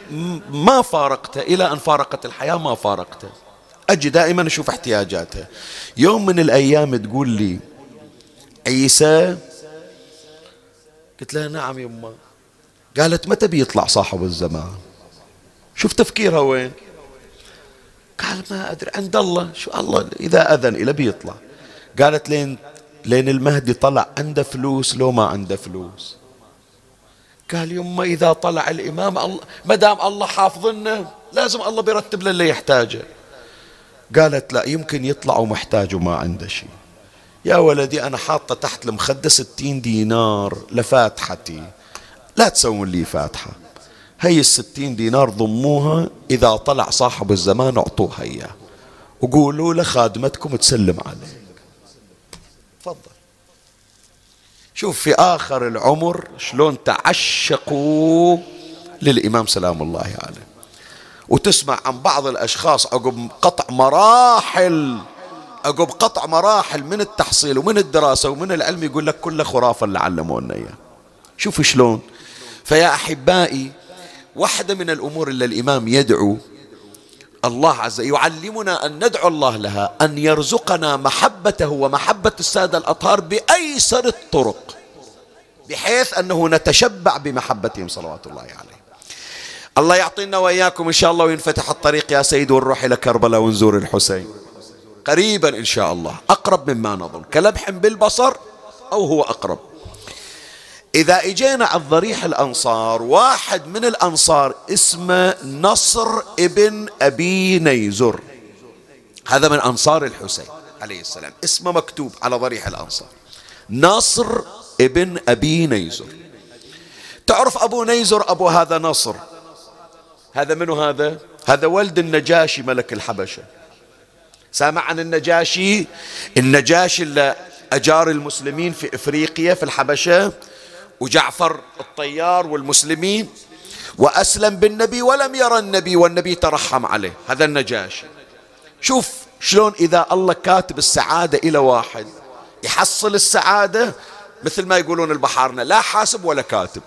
ما فارقته إلى أن فارقت الحياة ما فارقته أجي دائما أشوف احتياجاته. يوم من الأيام تقول لي عيسى؟ قلت لها نعم يما. قالت متى بيطلع صاحب الزمان؟ شوف تفكيرها وين؟ قال ما أدري عند الله. شو الله إذا أذن إلى بيطلع. قالت لين لين المهدي طلع عنده فلوس لو ما عنده فلوس. قال يما إذا طلع الإمام الله ما دام الله حافظنا لازم الله بيرتب له اللي يحتاجه. قالت لا يمكن يطلع ومحتاج وما عنده شيء. يا ولدي أنا حاطة تحت المخدة ستين دينار لفاتحتي. لا تسوون لي فاتحة. هي الستين دينار ضموها إذا طلع صاحب الزمان أعطوها إياه. وقولوا له خادمتكم تسلم عليه تفضل. شوف في آخر العمر شلون تعشقوا للإمام سلام الله عليه. وتسمع عن بعض الأشخاص عقب قطع مراحل عقب قطع مراحل من التحصيل ومن الدراسة ومن العلم يقول لك كله خرافة اللي علمونا إياه شوف شلون. فيا أحبائي واحدة من الأمور اللي الإمام يدعو الله عز يعلمنا أن ندعو الله لها أن يرزقنا محبته ومحبة السادة الأطهار بأيسر الطرق بحيث أنه نتشبع بمحبتهم صلوات الله عليه الله يعطينا وإياكم إن شاء الله وينفتح الطريق يا سيد ونروح إلى كربلاء ونزور الحسين. قريبا إن شاء الله أقرب مما نظن كلمح بالبصر أو هو أقرب. إذا إجينا على ضريح الأنصار واحد من الأنصار اسمه نصر ابن أبي نيزر. هذا من أنصار الحسين عليه السلام اسمه مكتوب على ضريح الأنصار. نصر ابن أبي نيزر. تعرف أبو نيزر أبو هذا نصر؟ هذا منو هذا؟ هذا ولد النجاشي ملك الحبشة. سامع عن النجاشي؟ النجاشي اللي أجار المسلمين في إفريقيا في الحبشة؟ وجعفر الطيار والمسلمين وأسلم بالنبي ولم يرى النبي والنبي ترحم عليه. هذا النجاشي شوف شلون إذا الله كاتب السعادة إلى واحد يحصل السعادة مثل ما يقولون البحارنا لا حاسب ولا كاتب.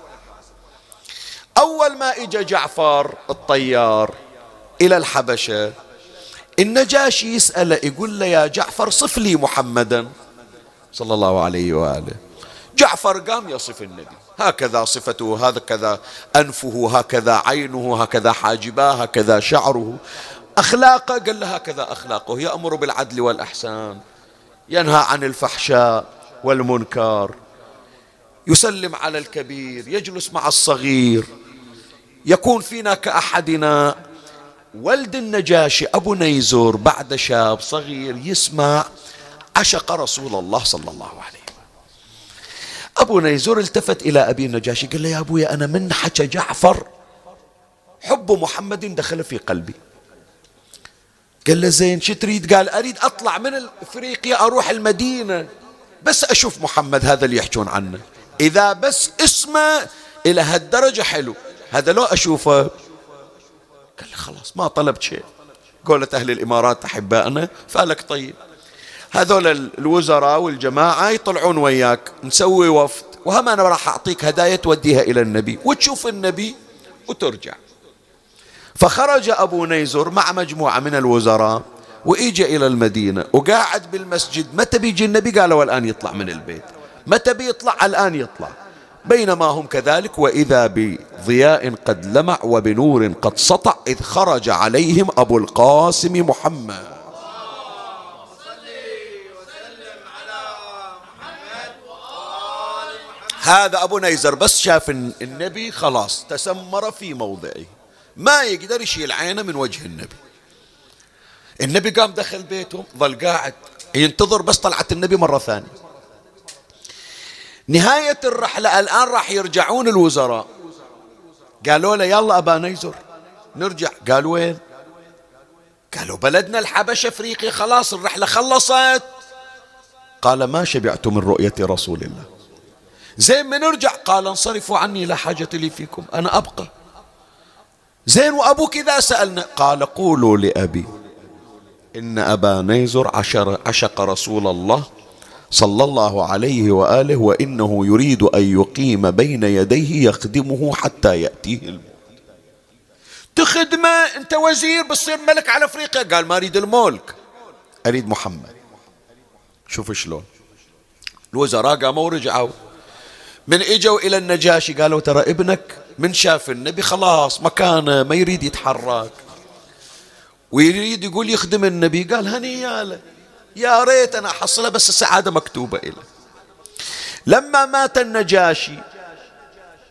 أول ما إجا جعفر الطيار إلى الحبشة النجاشي يسأله يقول له يا جعفر صف لي محمدا. صلى الله عليه وآله. جعفر قام يصف النبي. هكذا صفته هكذا أنفه هكذا عينه هكذا حاجباه هكذا شعره. أخلاقه قال له هكذا أخلاقه. يأمر بالعدل والإحسان ينهى عن الفحشاء والمنكر يسلم على الكبير يجلس مع الصغير يكون فينا كأحدنا. ولد النجاشي أبو نيزر بعد شاب صغير يسمع عشق رسول الله صلى الله عليه أبو نيزر التفت إلى أبي النجاشي قال له يا أبوي أنا من حكى جعفر. حب محمد دخل في قلبي. قال له زين شو تريد؟ قال أريد أطلع من إفريقيا أروح المدينة. بس أشوف محمد هذا اللي يحجون عنه. إذا بس اسمه إلى هالدرجة حلو. هذا لو أشوفه. قال لي خلاص ما طلبت شيء. قولت أهل الإمارات أحبائنا فقالك طيب. هذول الوزراء والجماعة يطلعون وياك نسوي وفد. وهم أنا راح أعطيك هدايا توديها إلى النبي وتشوف النبي وترجع. فخرج أبو نيزر مع مجموعة من الوزراء وإجى إلى المدينة وقاعد بالمسجد. متى بيجي النبي؟ قالوا الآن يطلع من البيت. متى بيطلع؟ الآن يطلع. بينما هم كذلك وإذا بضياء قد لمع وبنور قد سطع إذ خرج عليهم أبو القاسم محمد. هذا أبو نيزر بس شاف النبي خلاص تسمر في موضعه. ما يقدر يشيل عينه من وجه النبي. النبي قام دخل بيته ظل قاعد ينتظر بس طلعت النبي مرة ثانية. نهاية الرحلة الآن راح يرجعون الوزراء. قالوا له يلا أبا نيزر نرجع. قال وين؟ قالوا بلدنا الحبشة أفريقيا خلاص الرحلة خلصت. قال ما شبعت من رؤية رسول الله. زين ما نرجع؟ قال انصرفوا عني لا حاجة لي فيكم أنا أبقى. زين وأبوك إذا سألنا؟ قال قولوا لأبي إن أبا نيزر عشر عشق رسول الله صلى الله عليه وآله وإنه يريد أن يقيم بين يديه يخدمه حتى يأتيه الموت. تخدمه؟ أنت وزير بتصير ملك على أفريقيا؟ قال ما أريد الملك. أريد محمد. شوف شلون. الوزراء قاموا ورجعوا. من إجوا إلى النجاشي قالوا ترى ابنك من شاف النبي خلاص مكانه ما يريد يتحرك. ويريد يقول يخدم النبي قال هنياله يا ريت أنا أحصلها بس السعادة مكتوبة إلي. لما مات النجاشي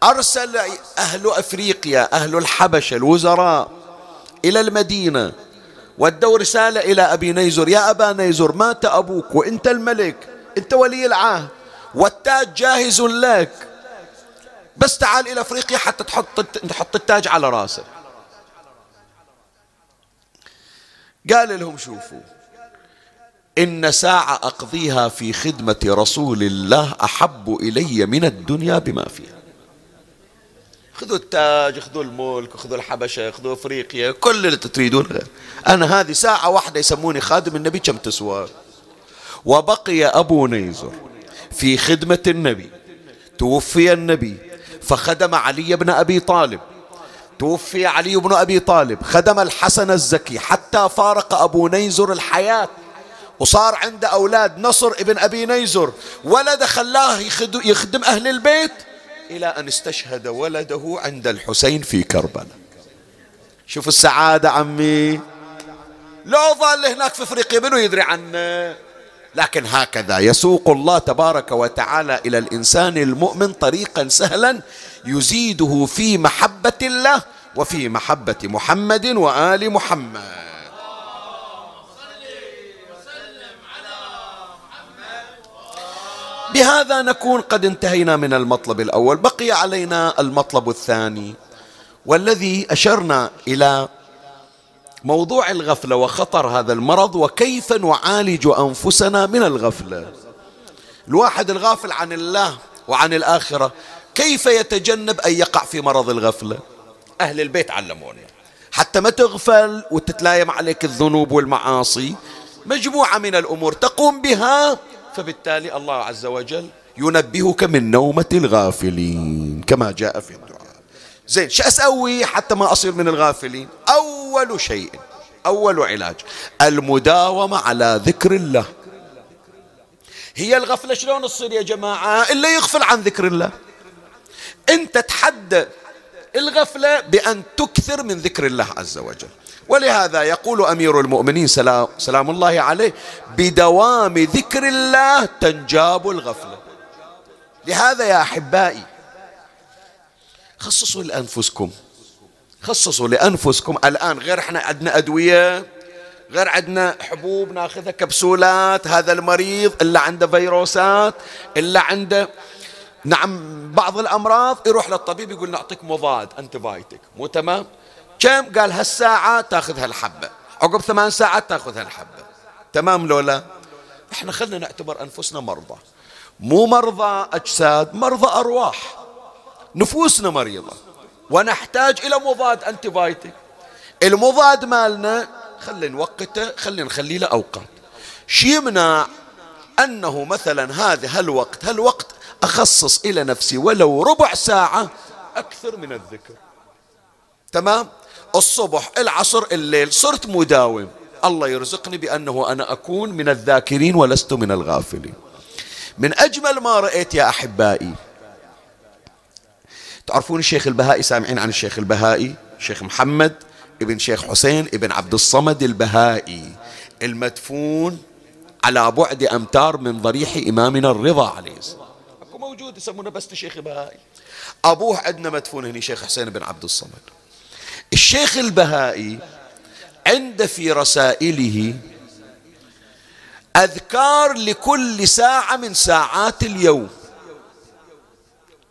أرسل أهل أفريقيا أهل الحبشة الوزراء إلى المدينة ودوا رسالة إلى أبي نيزر يا أبا نيزر مات أبوك وأنت الملك أنت ولي العهد. والتاج جاهز لك. بس تعال إلى أفريقيا حتى تحط تحط التاج على راسك. قال لهم شوفوا إن ساعة أقضيها في خدمة رسول الله أحب إلي من الدنيا بما فيها. خذوا التاج خذوا الملك خذوا الحبشة خذوا أفريقيا كل اللي تريدون أنا هذه ساعة واحدة يسموني خادم النبي كم تسوى؟ وبقي أبو نيزر. في خدمة النبي. توفي النبي فخدم علي بن أبي طالب. توفي علي بن أبي طالب خدم الحسن الزكي حتى فارق أبو نيزر الحياة. وصار عنده أولاد نصر ابن أبي نيزر. ولد خلاه يخدم أهل البيت إلى أن استشهد ولده عند الحسين في كربلاء. شوف السعادة عمي. لو ظل هناك في افريقيا منو يدري عنه؟ لكن هكذا يسوق الله تبارك وتعالى إلى الإنسان المؤمن طريقا سهلا يزيده في محبة الله وفي محبة محمد وآل محمد. بهذا نكون قد انتهينا من المطلب الأول. بقي علينا المطلب الثاني والذي أشرنا إلى موضوع الغفلة وخطر هذا المرض وكيف نعالج أنفسنا من الغفلة. الواحد الغافل عن الله وعن الآخرة كيف يتجنب أن يقع في مرض الغفلة؟ أهل البيت علمونا. حتى ما تغفل وتتلايم عليك الذنوب والمعاصي مجموعة من الأمور تقوم بها فبالتالي الله عز وجل ينبهك من نومة الغافلين كما جاء في الدعاء. زين شو أسوي حتى ما أصير من الغافلين؟ أول شيء أول علاج المداومة على ذكر الله. هي الغفلة شلون تصير يا جماعة؟ إلا يغفل عن ذكر الله. أنت تحدى الغفلة بأن تكثر من ذكر الله عز وجل. ولهذا يقول أمير المؤمنين سلام, سلام الله عليه بدوام ذكر الله تنجاب الغفلة. لهذا يا أحبائي خصصوا لأنفسكم. خصصوا لأنفسكم. الآن غير إحنا عندنا أدوية غير عندنا حبوب ناخذها كبسولات هذا المريض إلا عنده فيروسات إلا عنده نعم بعض الأمراض يروح للطبيب يقول نعطيك مضاد أنتبايتك مو تمام؟ كم؟ قال هالساعة تاخذ هالحبة عقب ثمان ساعات تاخذ هالحبة تمام لولا إحنا خلنا نعتبر أنفسنا مرضى. مو مرضى أجساد مرضى أرواح. نفوسنا مريضة. ونحتاج إلى مضاد أنتبايتك المضاد مالنا خلي نوقته خلي نخليه له أوقات شي يمنع أنه مثلا هذا هالوقت هالوقت أخصص إلى نفسي ولو ربع ساعة أكثر من الذكر. تمام؟ الصبح العصر الليل صرت مداوم. الله يرزقني بأنه أنا أكون من الذاكرين ولست من الغافلين. من أجمل ما رأيت يا أحبائي تعرفون الشيخ البهائي سامعين عن الشيخ البهائي؟ شيخ محمد ابن شيخ حسين ابن عبد الصمد البهائي. المدفون على بعد أمتار من ضريح إمامنا الرضا عليه السلام. أكو موجود يسمونه بس الشيخ البهائي. أبوه عندنا مدفون هنا شيخ حسين بن عبد الصمد. الشيخ البهائي عند في رسائله أذكار لكل ساعة من ساعات اليوم.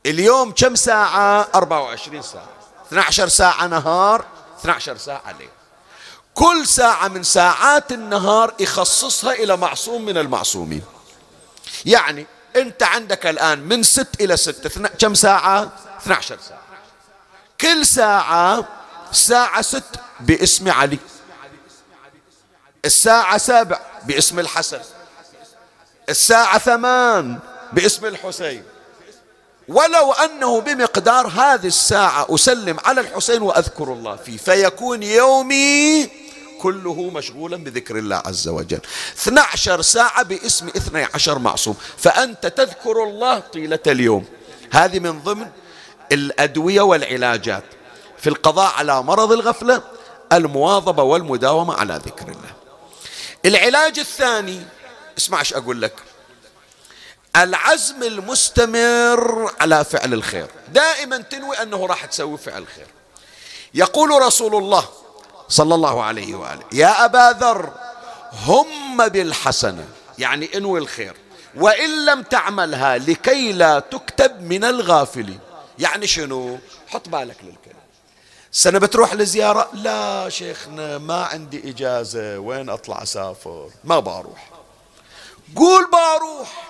اليوم كم ساعة؟ 24 ساعة. 12 ساعة نهار 12 ساعة ليل. كل ساعة من ساعات النهار يخصصها إلى معصوم من المعصومين. يعني أنت عندك الآن من ست إلى ست كم ساعة؟ 12 ساعة. كل ساعة الساعة ست باسم علي. الساعة سبع باسم الحسن. الساعة ثمان باسم الحسين. ولو أنه بمقدار هذه الساعة أسلم على الحسين وأذكر الله فيه فيكون يومي كله مشغولا بذكر الله عز وجل. 12 ساعة باسم 12 معصوم. فأنت تذكر الله طيلة اليوم. هذه من ضمن الأدوية والعلاجات في القضاء على مرض الغفلة المواظبة والمداومة على ذكر الله. العلاج الثاني اسمع إيش أقول لك. العزم المستمر على فعل الخير. دائما تنوي أنه راح تسوي فعل خير. يقول رسول الله صلى الله عليه وآله يا أبا ذر هم بالحسنه يعني انوي الخير. وإن لم تعملها لكي لا تكتب من الغافلين يعني شنو؟ حط بالك للكلام. سنة بتروح لزيارة؟ لا شيخنا ما عندي إجازة. وين أطلع أسافر؟ ما بروح قول بروح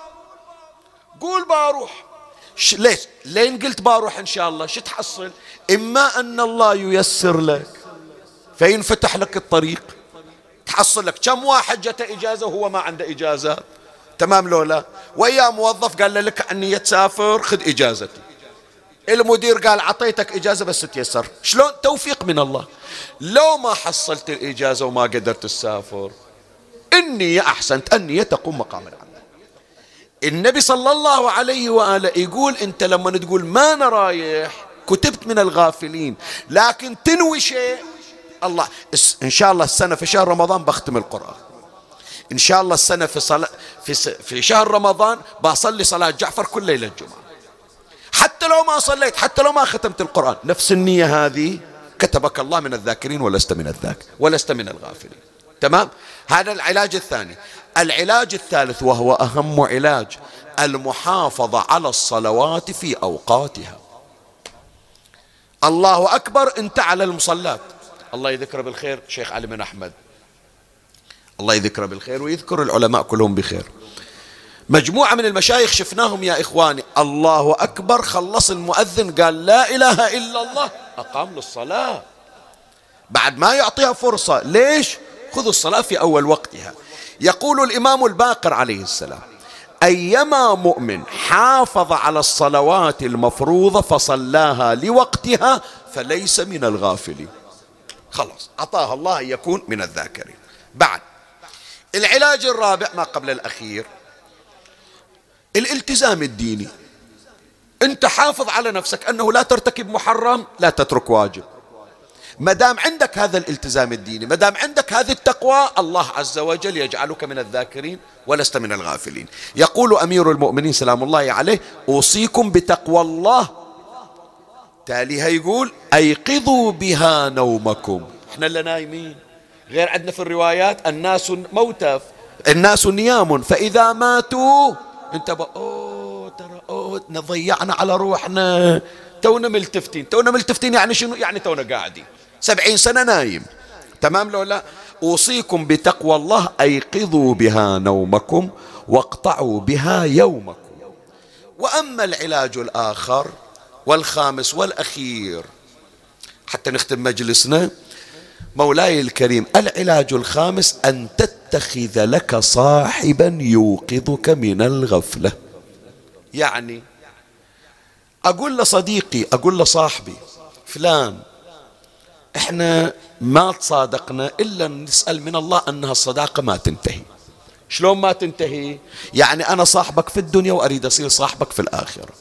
قول بروح ليش؟ لين قلت بروح إن شاء الله شو تحصل؟ إما أن الله ييسر لك فينفتح لك الطريق. تحصل لك. كم واحد جته إجازة وهو ما عنده إجازة؟ تمام لولا ويا موظف قال له لك أني تسافر خذ إجازتي. المدير قال عطيتك إجازة بس تيسر. شلون؟ توفيق من الله. لو ما حصلت الإجازة وما قدرت تسافر النية أحسنت النية تقوم مقام العمل. النبي صلى الله عليه وآله يقول أنت لما تقول ما أنا رايح كتبت من الغافلين. لكن تنوي شيء الله إن شاء الله السنة في شهر رمضان بختم القرآن. إن شاء الله السنة في, صلاة في, في شهر رمضان بصلي صلاة جعفر كل ليلة الجمعة. حتى لو ما صليت حتى لو ما ختمت القرآن. نفس النية هذه كتبك الله من الذاكرين ولست من الذاكر ولست من الغافلين. تمام؟ هذا العلاج الثاني. العلاج الثالث وهو أهم علاج المحافظة على الصلوات في أوقاتها. الله أكبر أنت على المصلات. الله يذكره بالخير شيخ علي بن أحمد. الله يذكره بالخير ويذكر العلماء كلهم بخير. مجموعة من المشايخ شفناهم يا إخواني. الله أكبر خلص المؤذن قال لا إله إلا الله أقام للصلاة. بعد ما يعطيها فرصة ليش؟ خذوا الصلاة في أول وقتها. يقول الإمام الباقر عليه السلام أيما مؤمن حافظ على الصلوات المفروضة فصلاها لوقتها فليس من الغافلين. خلاص أعطاها الله أن يكون من الذاكرين. بعد العلاج الرابع ما قبل الأخير الالتزام الديني. أنت حافظ على نفسك أنه لا ترتكب محرم لا تترك واجب. ما دام عندك هذا الالتزام الديني ما دام عندك هذه التقوى الله عز وجل يجعلك من الذاكرين ولست من الغافلين. يقول أمير المؤمنين سلام الله عليه أوصيكم بتقوى الله. تاليها يقول أيقظوا بها نومكم. إحنا اللي نايمين. غير عندنا في الروايات الناس موتى الناس نيام فإذا ماتوا انتبه أوه ترى أوه ضيعنا على روحنا. تونا ملتفتين. تونا ملتفتين يعني شنو؟ يعني تونا قاعدين. سبعين سنة نايم. تمام لو لا؟ أوصيكم بتقوى الله أيقظوا بها نومكم واقطعوا بها يومكم. وأما العلاج الآخر والخامس والأخير حتى نختم مجلسنا مولاي الكريم العلاج الخامس أن تتخذ لك صاحبا يوقظك من الغفلة. يعني أقول لصديقي أقول لصاحبي فلان إحنا ما تصادقنا إلا نسأل من الله أنها الصداقة ما تنتهي. شلون ما تنتهي؟ يعني أنا صاحبك في الدنيا وأريد أصير صاحبك في الآخرة.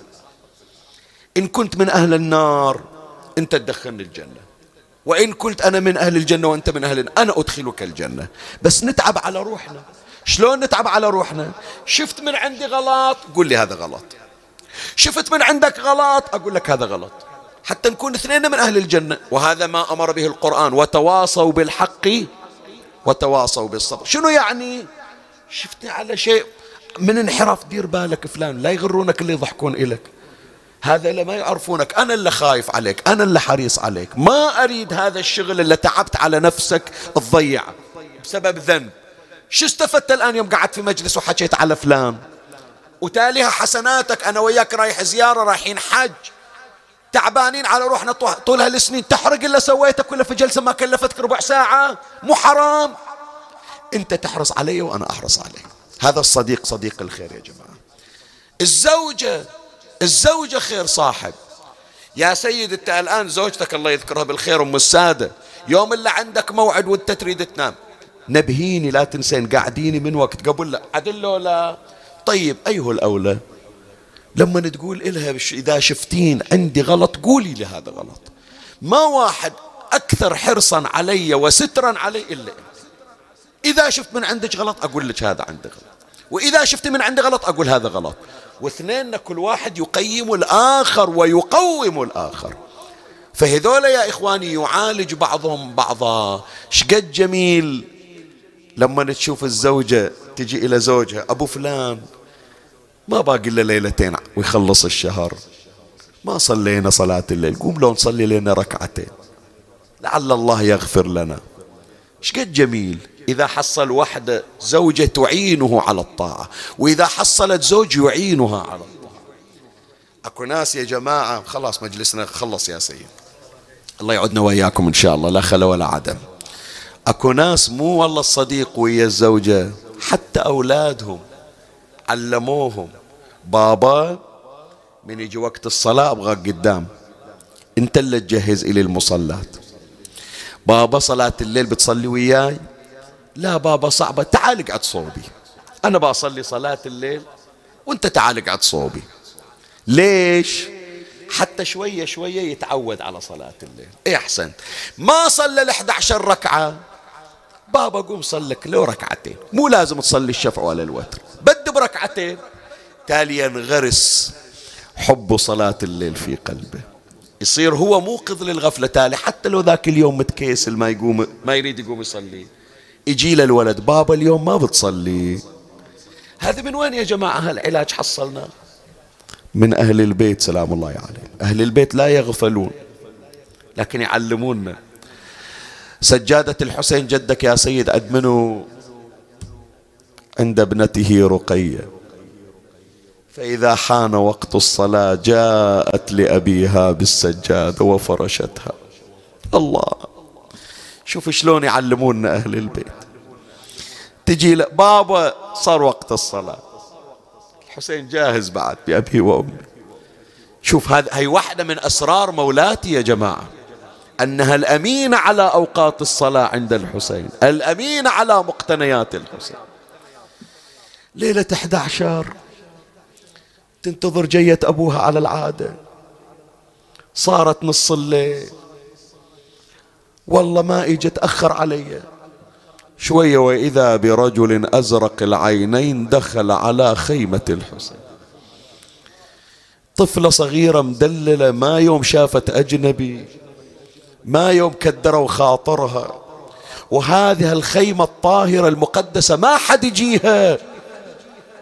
إن كنت من أهل النار أنت تدخلني الجنة. وإن كنت أنا من أهل الجنة وأنت من أهل النار أنا أدخلك الجنة. بس نتعب على روحنا. شلون نتعب على روحنا؟ شفت من عندي غلط؟ قول لي هذا غلط. شفت من عندك غلط؟ أقول لك هذا غلط. حتى نكون اثنين من أهل الجنة. وهذا ما أمر به القرآن. وتواصوا بالحق وتواصوا بالصبر. شنو يعني؟ شفت على شيء؟ من انحراف دير بالك فلان لا يغرونك اللي يضحكون إليك. هذا اللي ما يعرفونك. أنا اللي خايف عليك أنا اللي حريص عليك. ما أريد هذا الشغل اللي تعبت على نفسك تضيعه بسبب ذنب. شو استفدت الآن يوم قعدت في مجلس وحكيت على فلان؟ وتاليها حسناتك أنا وياك رايح زيارة رايحين حج. تعبانين على روحنا طول هالسنين. تحرق اللي سويته كله في جلسة ما كلفتك ربع ساعة. مو حرام. أنت تحرص علي وأنا أحرص عليك هذا الصديق صديق الخير يا جماعة. الزوجة الزوجة خير صاحب. يا سيد أنت الآن زوجتك الله يذكرها بالخير أم السادة. يوم اللي عندك موعد وأنت تريد تنام. نبهيني لا تنسين. قاعديني من وقت. قبل لا. عدل لا. طيب إيه الأولى؟ لما تقول إلها إذا شفتين عندي غلط قولي لي هذا غلط. ما واحد أكثر حرصا علي وسترا علي إلا إذا شفت من عندك غلط أقول لك هذا عندك غلط. وإذا شفت من عندي غلط أقول هذا غلط. واثنين كل واحد يقيم الآخر ويقوم الآخر. فهذول يا إخواني يعالج بعضهم بعضا. شقد جميل. لما تشوف الزوجة تجي إلى زوجها أبو فلان ما باقي إلا ليلتين ويخلص الشهر. ما صلينا صلاة الليل. قوم لو نصلي لنا ركعتين. لعل الله يغفر لنا. شقد جميل. إذا حصل وحدة زوجة تعينه على الطاعة. وإذا حصلت زوج يعينها على الطاعة. أكو ناس يا جماعة خلاص مجلسنا خلص يا سيد. الله يعودنا وإياكم إن شاء الله لا خلا ولا عدم. أكو ناس مو والله الصديق ويا الزوجة حتى أولادهم علموهم. بابا من يجي وقت الصلاة أبغاك قدام. أنت اللي تجهز إلي المصلات. بابا صلاة الليل بتصلي وياي؟ لا بابا صعبة. تعال اقعد صوبي. أنا بصلي صلاة الليل وأنت تعال اقعد صوبي. ليش؟ حتى شوية شوية يتعود على صلاة الليل. إيه أحسن ما صلى ال 11 ركعة. بابا قوم صلك لو ركعتين. مو لازم تصلي الشفع ولا الوتر. بد بركعتين. تالي ينغرس حب صلاة الليل في قلبه. يصير هو موقظ للغفلة تالي حتى لو ذاك اليوم متكيسل ما يقوم ما يريد يقوم يصلي. يجي له الولد بابا اليوم ما بتصلي. هذا من وين يا جماعة هالعلاج حصلنا؟ من أهل البيت سلام الله عليهم. أهل البيت لا يغفلون. لكن يعلموننا سجادة الحسين جدك يا سيد أدمنوا عند ابنته رقية. فإذا حان وقت الصلاة جاءت لأبيها بالسجادة وفرشتها. الله. شوف شلون يعلمونا أهل البيت. تجي بابا صار وقت الصلاة. الحسين جاهز بعد بأبي وأمي. شوف هذه هي واحدة من أسرار مولاتي يا جماعة. أنها الأمينة على أوقات الصلاة عند الحسين. الأمينة على مقتنيات الحسين. ليلة 11 تنتظر جية أبوها على العادة. صارت نص الليل. والله ما إجت تأخر علي. شوية وإذا برجل أزرق العينين دخل على خيمة الحسين. طفلة صغيرة مدللة ما يوم شافت أجنبي ما يوم كدروا خاطرها وهذه الخيمة الطاهرة المقدسة ما حد يجيها.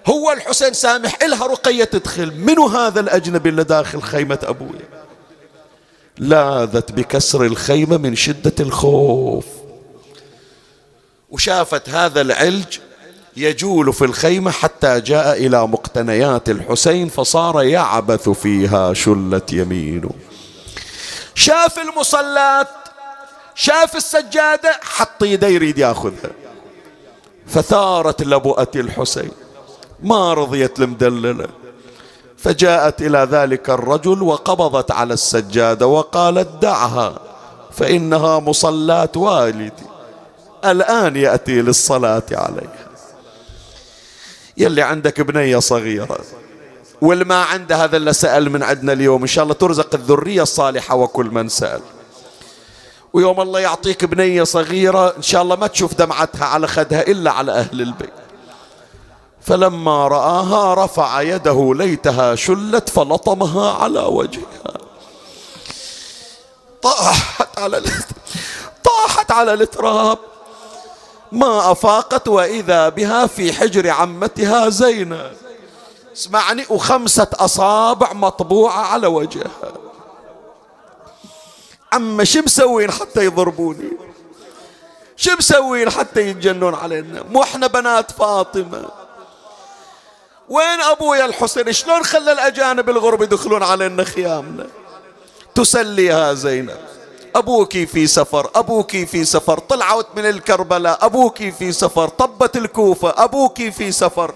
هو الحسين سامح إلها رقية تدخل. منو هذا الأجنبي اللي داخل خيمة أبويا لاذت بكسر الخيمة من شدة الخوف. وشافت هذا العلج يجول في الخيمة حتى جاء إلى مقتنيات الحسين فصار يعبث فيها شلت يمينه. شاف المصلات شاف السجادة حط يديه يريد ياخذها. فثارت لبؤة الحسين. ما رضيت المدللة فجاءت إلى ذلك الرجل وقبضت على السجادة وقالت دعها فإنها مصلاة والدي. الآن يأتي للصلاة عليها. يلي عندك بنية صغيرة. واللي ما عنده هذا اللي سأل من عندنا اليوم. إن شاء الله ترزق الذرية الصالحة وكل من سأل. ويوم الله يعطيك بنية صغيرة إن شاء الله ما تشوف دمعتها على خدها إلا على أهل البيت. فلما رآها رفع يده ليتها شلت فلطمها على وجهها. طاحت على طاحت على التراب ما أفاقت وإذا بها في حجر عمتها زينب. اسمعني وخمسة أصابع مطبوعة على وجهها. عم شو مسوين حتى يضربوني؟ شو مسوين حتى يتجنون علينا؟ مو إحنا بنات فاطمة. وين أبويا الحسين؟ شلون خلى الأجانب الغرب يدخلون علينا خيامنا؟ تسليها زينب. أبوك في سفر أبوك في سفر. طلعت من الكربلاء أبوك في سفر. طبت الكوفة أبوك في سفر.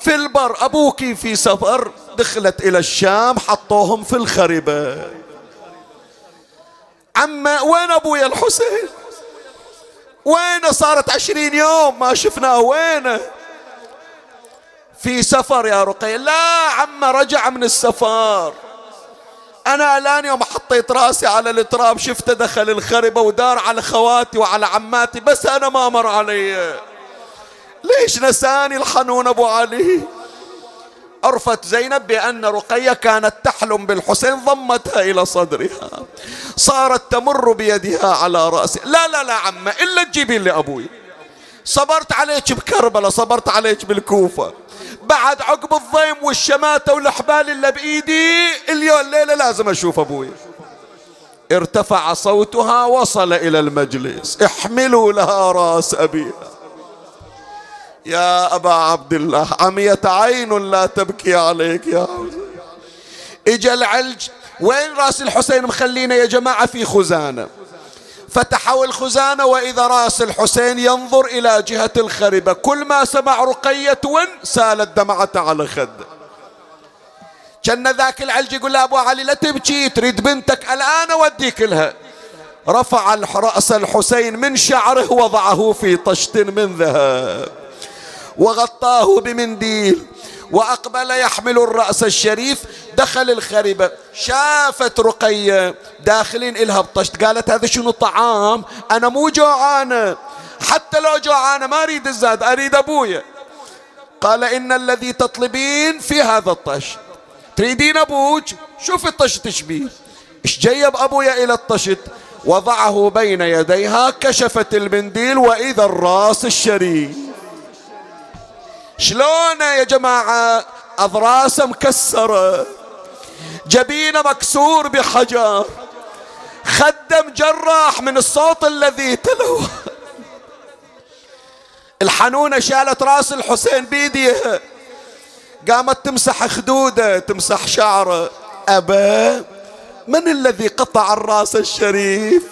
في البر أبوك في سفر. دخلت إلى الشام حطوهم في الخربة عما وين أبويا الحسين؟ وين صارت عشرين يوم؟ ما شفناه. وينه؟ في سفر يا رقية لا عم رجع من السفر. أنا الآن يوم حطيت رأسي على التراب شفته دخل الخربة ودار على خواتي وعلى عماتي بس أنا ما مر علي. ليش نساني الحنون أبو علي؟ عرفت زينب بأن رقية كانت تحلم بالحسين ضمتها إلى صدرها. صارت تمر بيدها على رأسه لا لا لا عمة إلا تجيبين لي أبوي صبرت عليك بكربلاء صبرت عليك بالكوفة. بعد عقب الضيم والشماتة والحبال اللي بإيدي اليوم الليلة لازم أشوف أبوي. ارتفع صوتها وصل إلى المجلس. احملوا لها رأس أبيها يا أبا عبد الله عميت عين لا تبكي عليك يا إجا العلج. وين رأس الحسين مخلينا يا جماعة؟ في خزانة. فتحوا الخزانة وإذا رأس الحسين ينظر إلى جهة الخربة. كل ما سمع رقية ون سالت دمعته على خده كان ذاك العلج يقول أبو علي لا تبكي تريد بنتك. الآن أوديك لها. رفع رأس الحسين من شعره وضعه في طشت من ذهب. وغطاه بمنديل. وأقبل يحمل الرأس الشريف دخل الخربة شافت رقية داخلين إلها بطشت. قالت هذا شنو طعام؟ أنا مو جوعانة. حتى لو جوعانة ما أريد الزاد أريد أبويا قال إن الذي تطلبين في هذا الطشت تريدين أبوك؟ شوف الطشت تشبيه. إيش جيب أبويا إلى الطشت؟ وضعه بين يديها كشفت المنديل وإذا الراس الشريف. شلون يا جماعة؟ أضراسه مكسرة. جبينه مكسور بحجر. خدم جراح من الصوت الذي تلو الحنونة شالت راس الحسين بيديها قامت تمسح خدوده تمسح شعره. أبا من الذي قطع الراس الشريف؟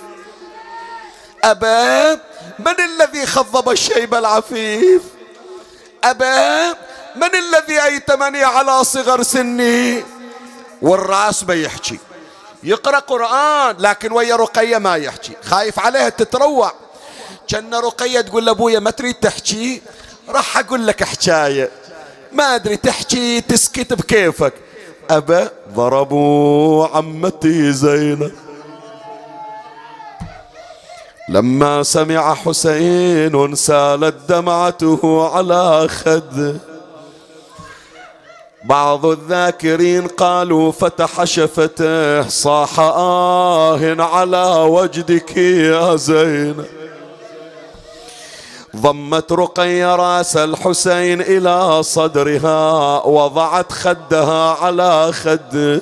أبا من الذي خضب الشيب العفيف؟ أبا من الذي أيتمني على صغر سني؟ والرأس ما يحكي. يقرأ قرآن لكن ويا رقية ما يحكي. خايف عليها تتروع. كأن رقية تقول لأبويا ما تريد تحكي؟ راح أقول لك حكاية. ما أدري تحكي تسكت بكيفك. أبا ضربوا عمتي زينب. لما سمع حسين سالت دمعته على خده بعض الذاكرين قالوا فتح شفته صاح آه على وجدك يا زينب ضمت رقي راس الحسين إلى صدرها وضعت خدها على خده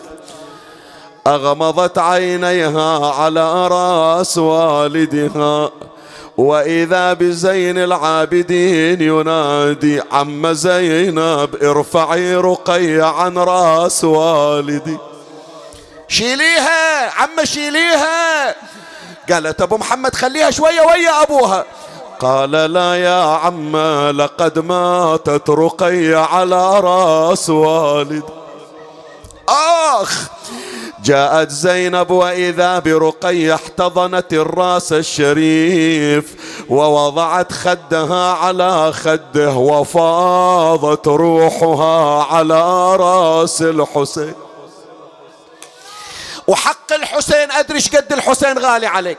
أغمضت عينيها على رأس والدها وإذا بزين العابدين ينادي عم زينب ارفعي رقي عن رأس والدي. شيليها عم شيليها. قالت أبو محمد خليها شوية ويا أبوها. قال لا يا عم لقد ماتت رقي على رأس والد آخ جاءت زينب وإذا برقية احتضنت الرأس الشريف ووضعت خدها على خده وفاضت روحها على رأس الحسين. وحق الحسين أدري قد الحسين غالي عليك.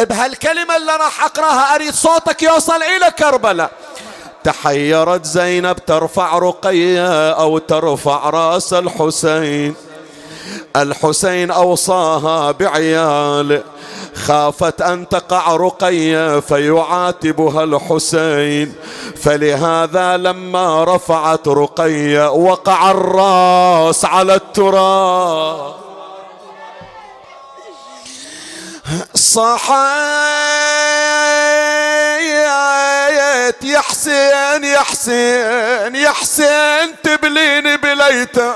بهالكلمة اللي راح أقراها أريد صوتك يوصل إلى كربلاء. تحيرت زينب ترفع رقية أو ترفع رأس الحسين. الحسين أوصاها بعيال خافت أن تقع رقية فيعاتبها الحسين. فلهذا لما رفعت رقية وقع الراس على التراب. صحيت يا حسين يا حسين يا حسين تبليني بليته.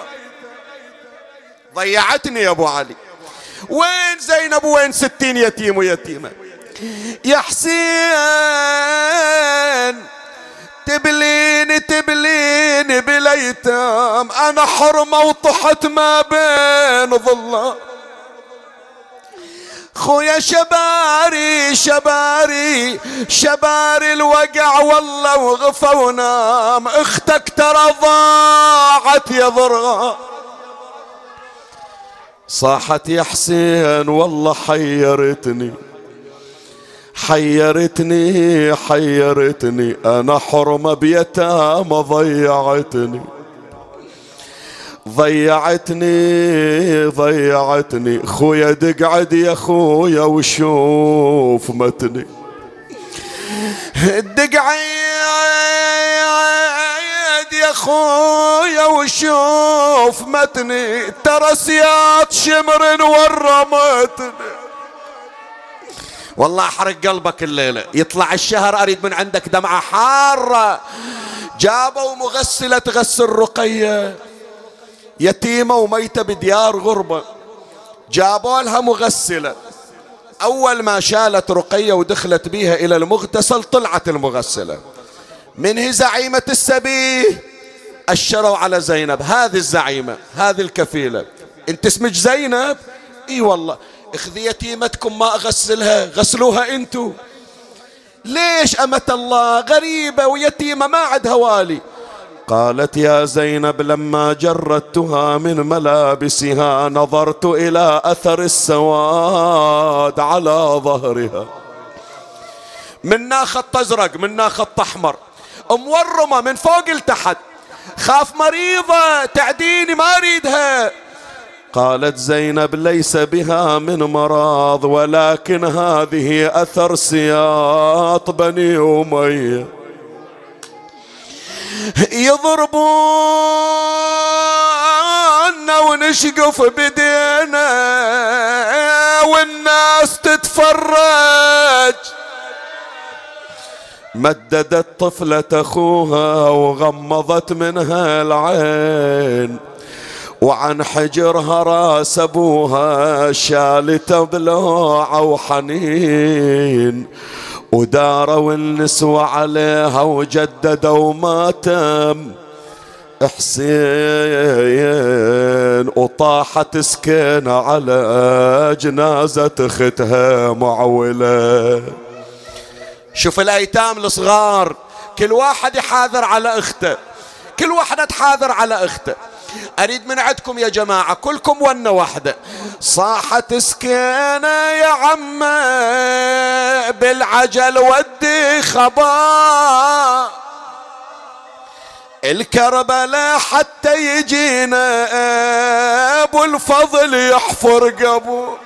ضيعتني يا أبو علي. وين زينب وين ستين يتيم ويتيمة؟ يا حسين تبليني تبليني بالأيتام. أنا حرمة وطحت ما بين ظلام خويا شباري شباري شباري الوقع والله وغفى ونام. أختك ترى ضاعت يا ضرغام صاحت يا حسين والله حيرتني حيرتني حيرتني أنا حرمة بيتامى ضيعتني ضيعتني ضيعتني. خويا دقعد يا خويا وشوف متني. دقعد يا خويا وشوف متني. ترى سياط شمر ورمتني. والله احرق قلبك الليلة. يطلع الشهر أريد من عندك دمعة حارة. جابوا مغسله تغسل رقيه يتيمة وميتة بديار غربة. جابوا لها مغسلة. أول ما شالت رقية ودخلت بيها إلى المغتسل طلعت المغسلة. من هي زعيمة السبيه اشروا على زينب. هذه الزعيمة هذه الكفيلة. انت اسمك زينب؟ إي والله. اخذي يتيمتكم ما أغسلها غسلوها انتو. ليش أمة الله غريبة ويتيمة؟ ما عندها والي قالت يا زينب لما جردتها من ملابسها نظرت إلى أثر السواد على ظهرها. منا خط أزرق منا خط أحمر. مورمة من فوق لتحت. خاف مريضة تعديني ما أريدها. قالت زينب ليس بها من مرض ولكن هذه أثر سياط بني اميه يضربونا ونشقف بدينا والناس تتفرج. مددت طفلة أخوها وغمضت منها العين. وعن حجرها راس أبوها شالته بلوعه وحنين. وداروا النسوة عليها وجددوا ماتم حسين وطاحت سكينة على جنازة اختها معولة. شوف الأيتام الصغار. كل واحد يحاذر على أخته. كل واحدة تحاذر على أخته. أريد من عندكم يا جماعة كلكم ونة واحدة. صاحت سكينة يا عم بالعجل ودي خبا. الكربلاء حتى يجينا أبو الفضل يحفر قبو.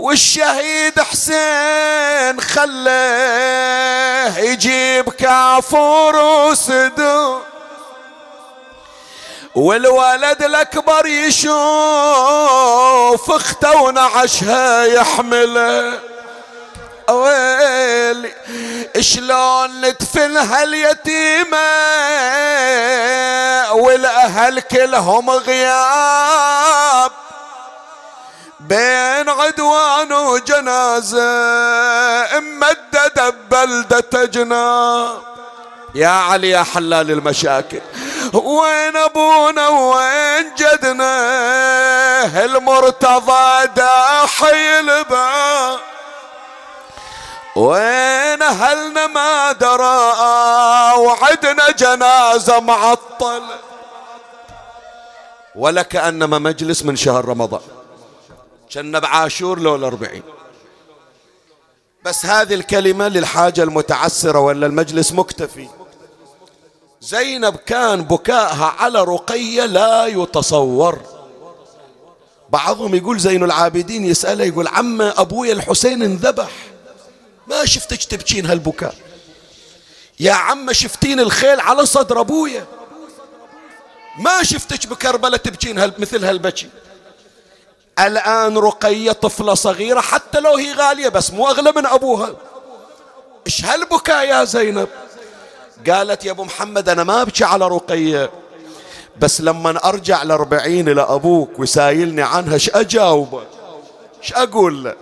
والشهيد حسين خليه يجيب كافور وسدود. والولد الأكبر يشوف أخته ونعشها يحمله. ويلي شلون ندفن هاليتيمة والأهل كلهم غياب. بين عدوان وجنازة ممددة ببلدة جناب يا علي يا حلال المشاكل وين أبونا وين جدنا؟ المرتضى داحي الباب. وين أهلنا ما درى وعدنا جنازة معطل ولا كأنما مجلس من شهر رمضان. كنا بعاشور لو الأربعين. بس هذه الكلمة للحاجة المتعسرة ولا المجلس مكتفي. زينب كان بكائها على رقية لا يتصور. بعضهم يقول زين العابدين يسأله يقول عم أبويا الحسين انذبح. ما شفتك تبكين هالبكاء. يا عم شفتين الخيل على صدر أبويا. ما شفتك بكربلة تبكين مثل هالبكي. الآن رقية طفلة صغيرة حتى لو هي غالية بس مو أغلى من أبوها. إيش هالبكاء يا زينب؟ قالت يا أبو محمد أنا ما أبكي على رقية بس لما أرجع لأربعين لابوك وسايلني عنها إيش اجاوبه إيش أقول؟ له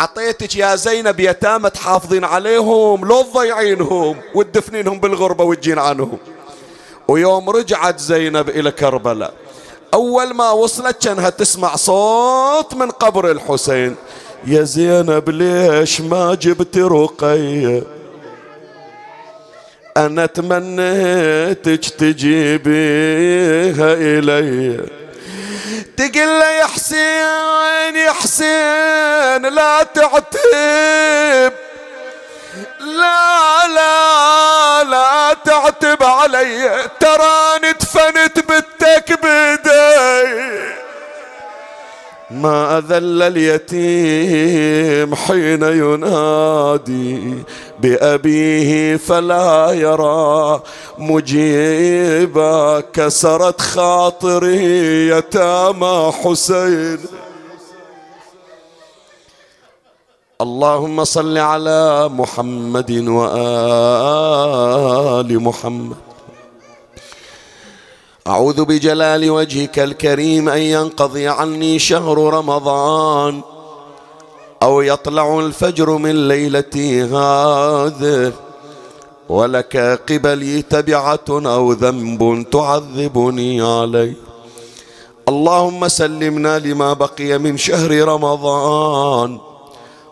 عطيتك يا زينب يتامى تحافظين عليهم لو تضيعينهم وتدفنينهم بالغربة وتجين عنهم. ويوم رجعت زينب إلى كربلاء أول ما وصلت كانها تسمع صوت من قبر الحسين. يا زينب ليش ما جبت رقيه أنا تمنيتك تجيبيها إلي. يقول له يا حسين يا حسين لا تعتب. لا لا لا تعتب علي. تراني دفنت ما أذل اليتيم حين ينادي بأبيه فلا يرى مجيبا كسرت خاطري يتامى حسين. اللهم صل على محمد وآل محمد. أعوذ بجلال وجهك الكريم أن ينقضي عني شهر رمضان أو يطلع الفجر من ليلتي هذه ولك قبلي تبعة أو ذنب تعذبني عليه. اللهم سلمنا لما بقي من شهر رمضان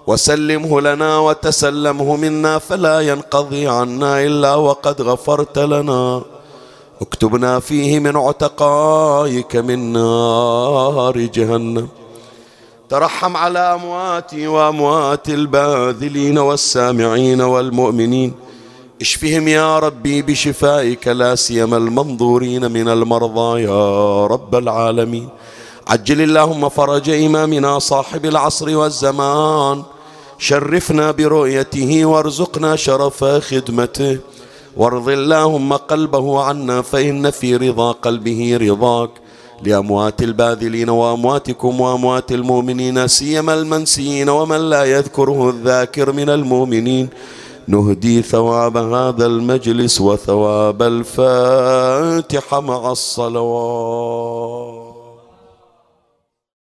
وسلمه لنا وتسلمه منا فلا ينقضي عنا إلا وقد غفرت لنا. اكتبنا فيه من عتقائك من نار جهنم. ترحم على امواتي وأموات الباذلين والسامعين والمؤمنين. اشفهم يا ربي بشفائك لا سيما المنظورين من المرضى يا رب العالمين. عجل اللهم فرج إمامنا صاحب العصر والزمان. شرفنا برؤيته وارزقنا شرف خدمته. وارض اللهم قلبه عنا فإن في رضا قلبه رضاك. لأموات الباذلين وأمواتكم وأموات المؤمنين سيما المنسيين ومن لا يذكره الذاكر من المؤمنين. نهدي ثواب هذا المجلس وثواب الفاتحة مع الصلوات.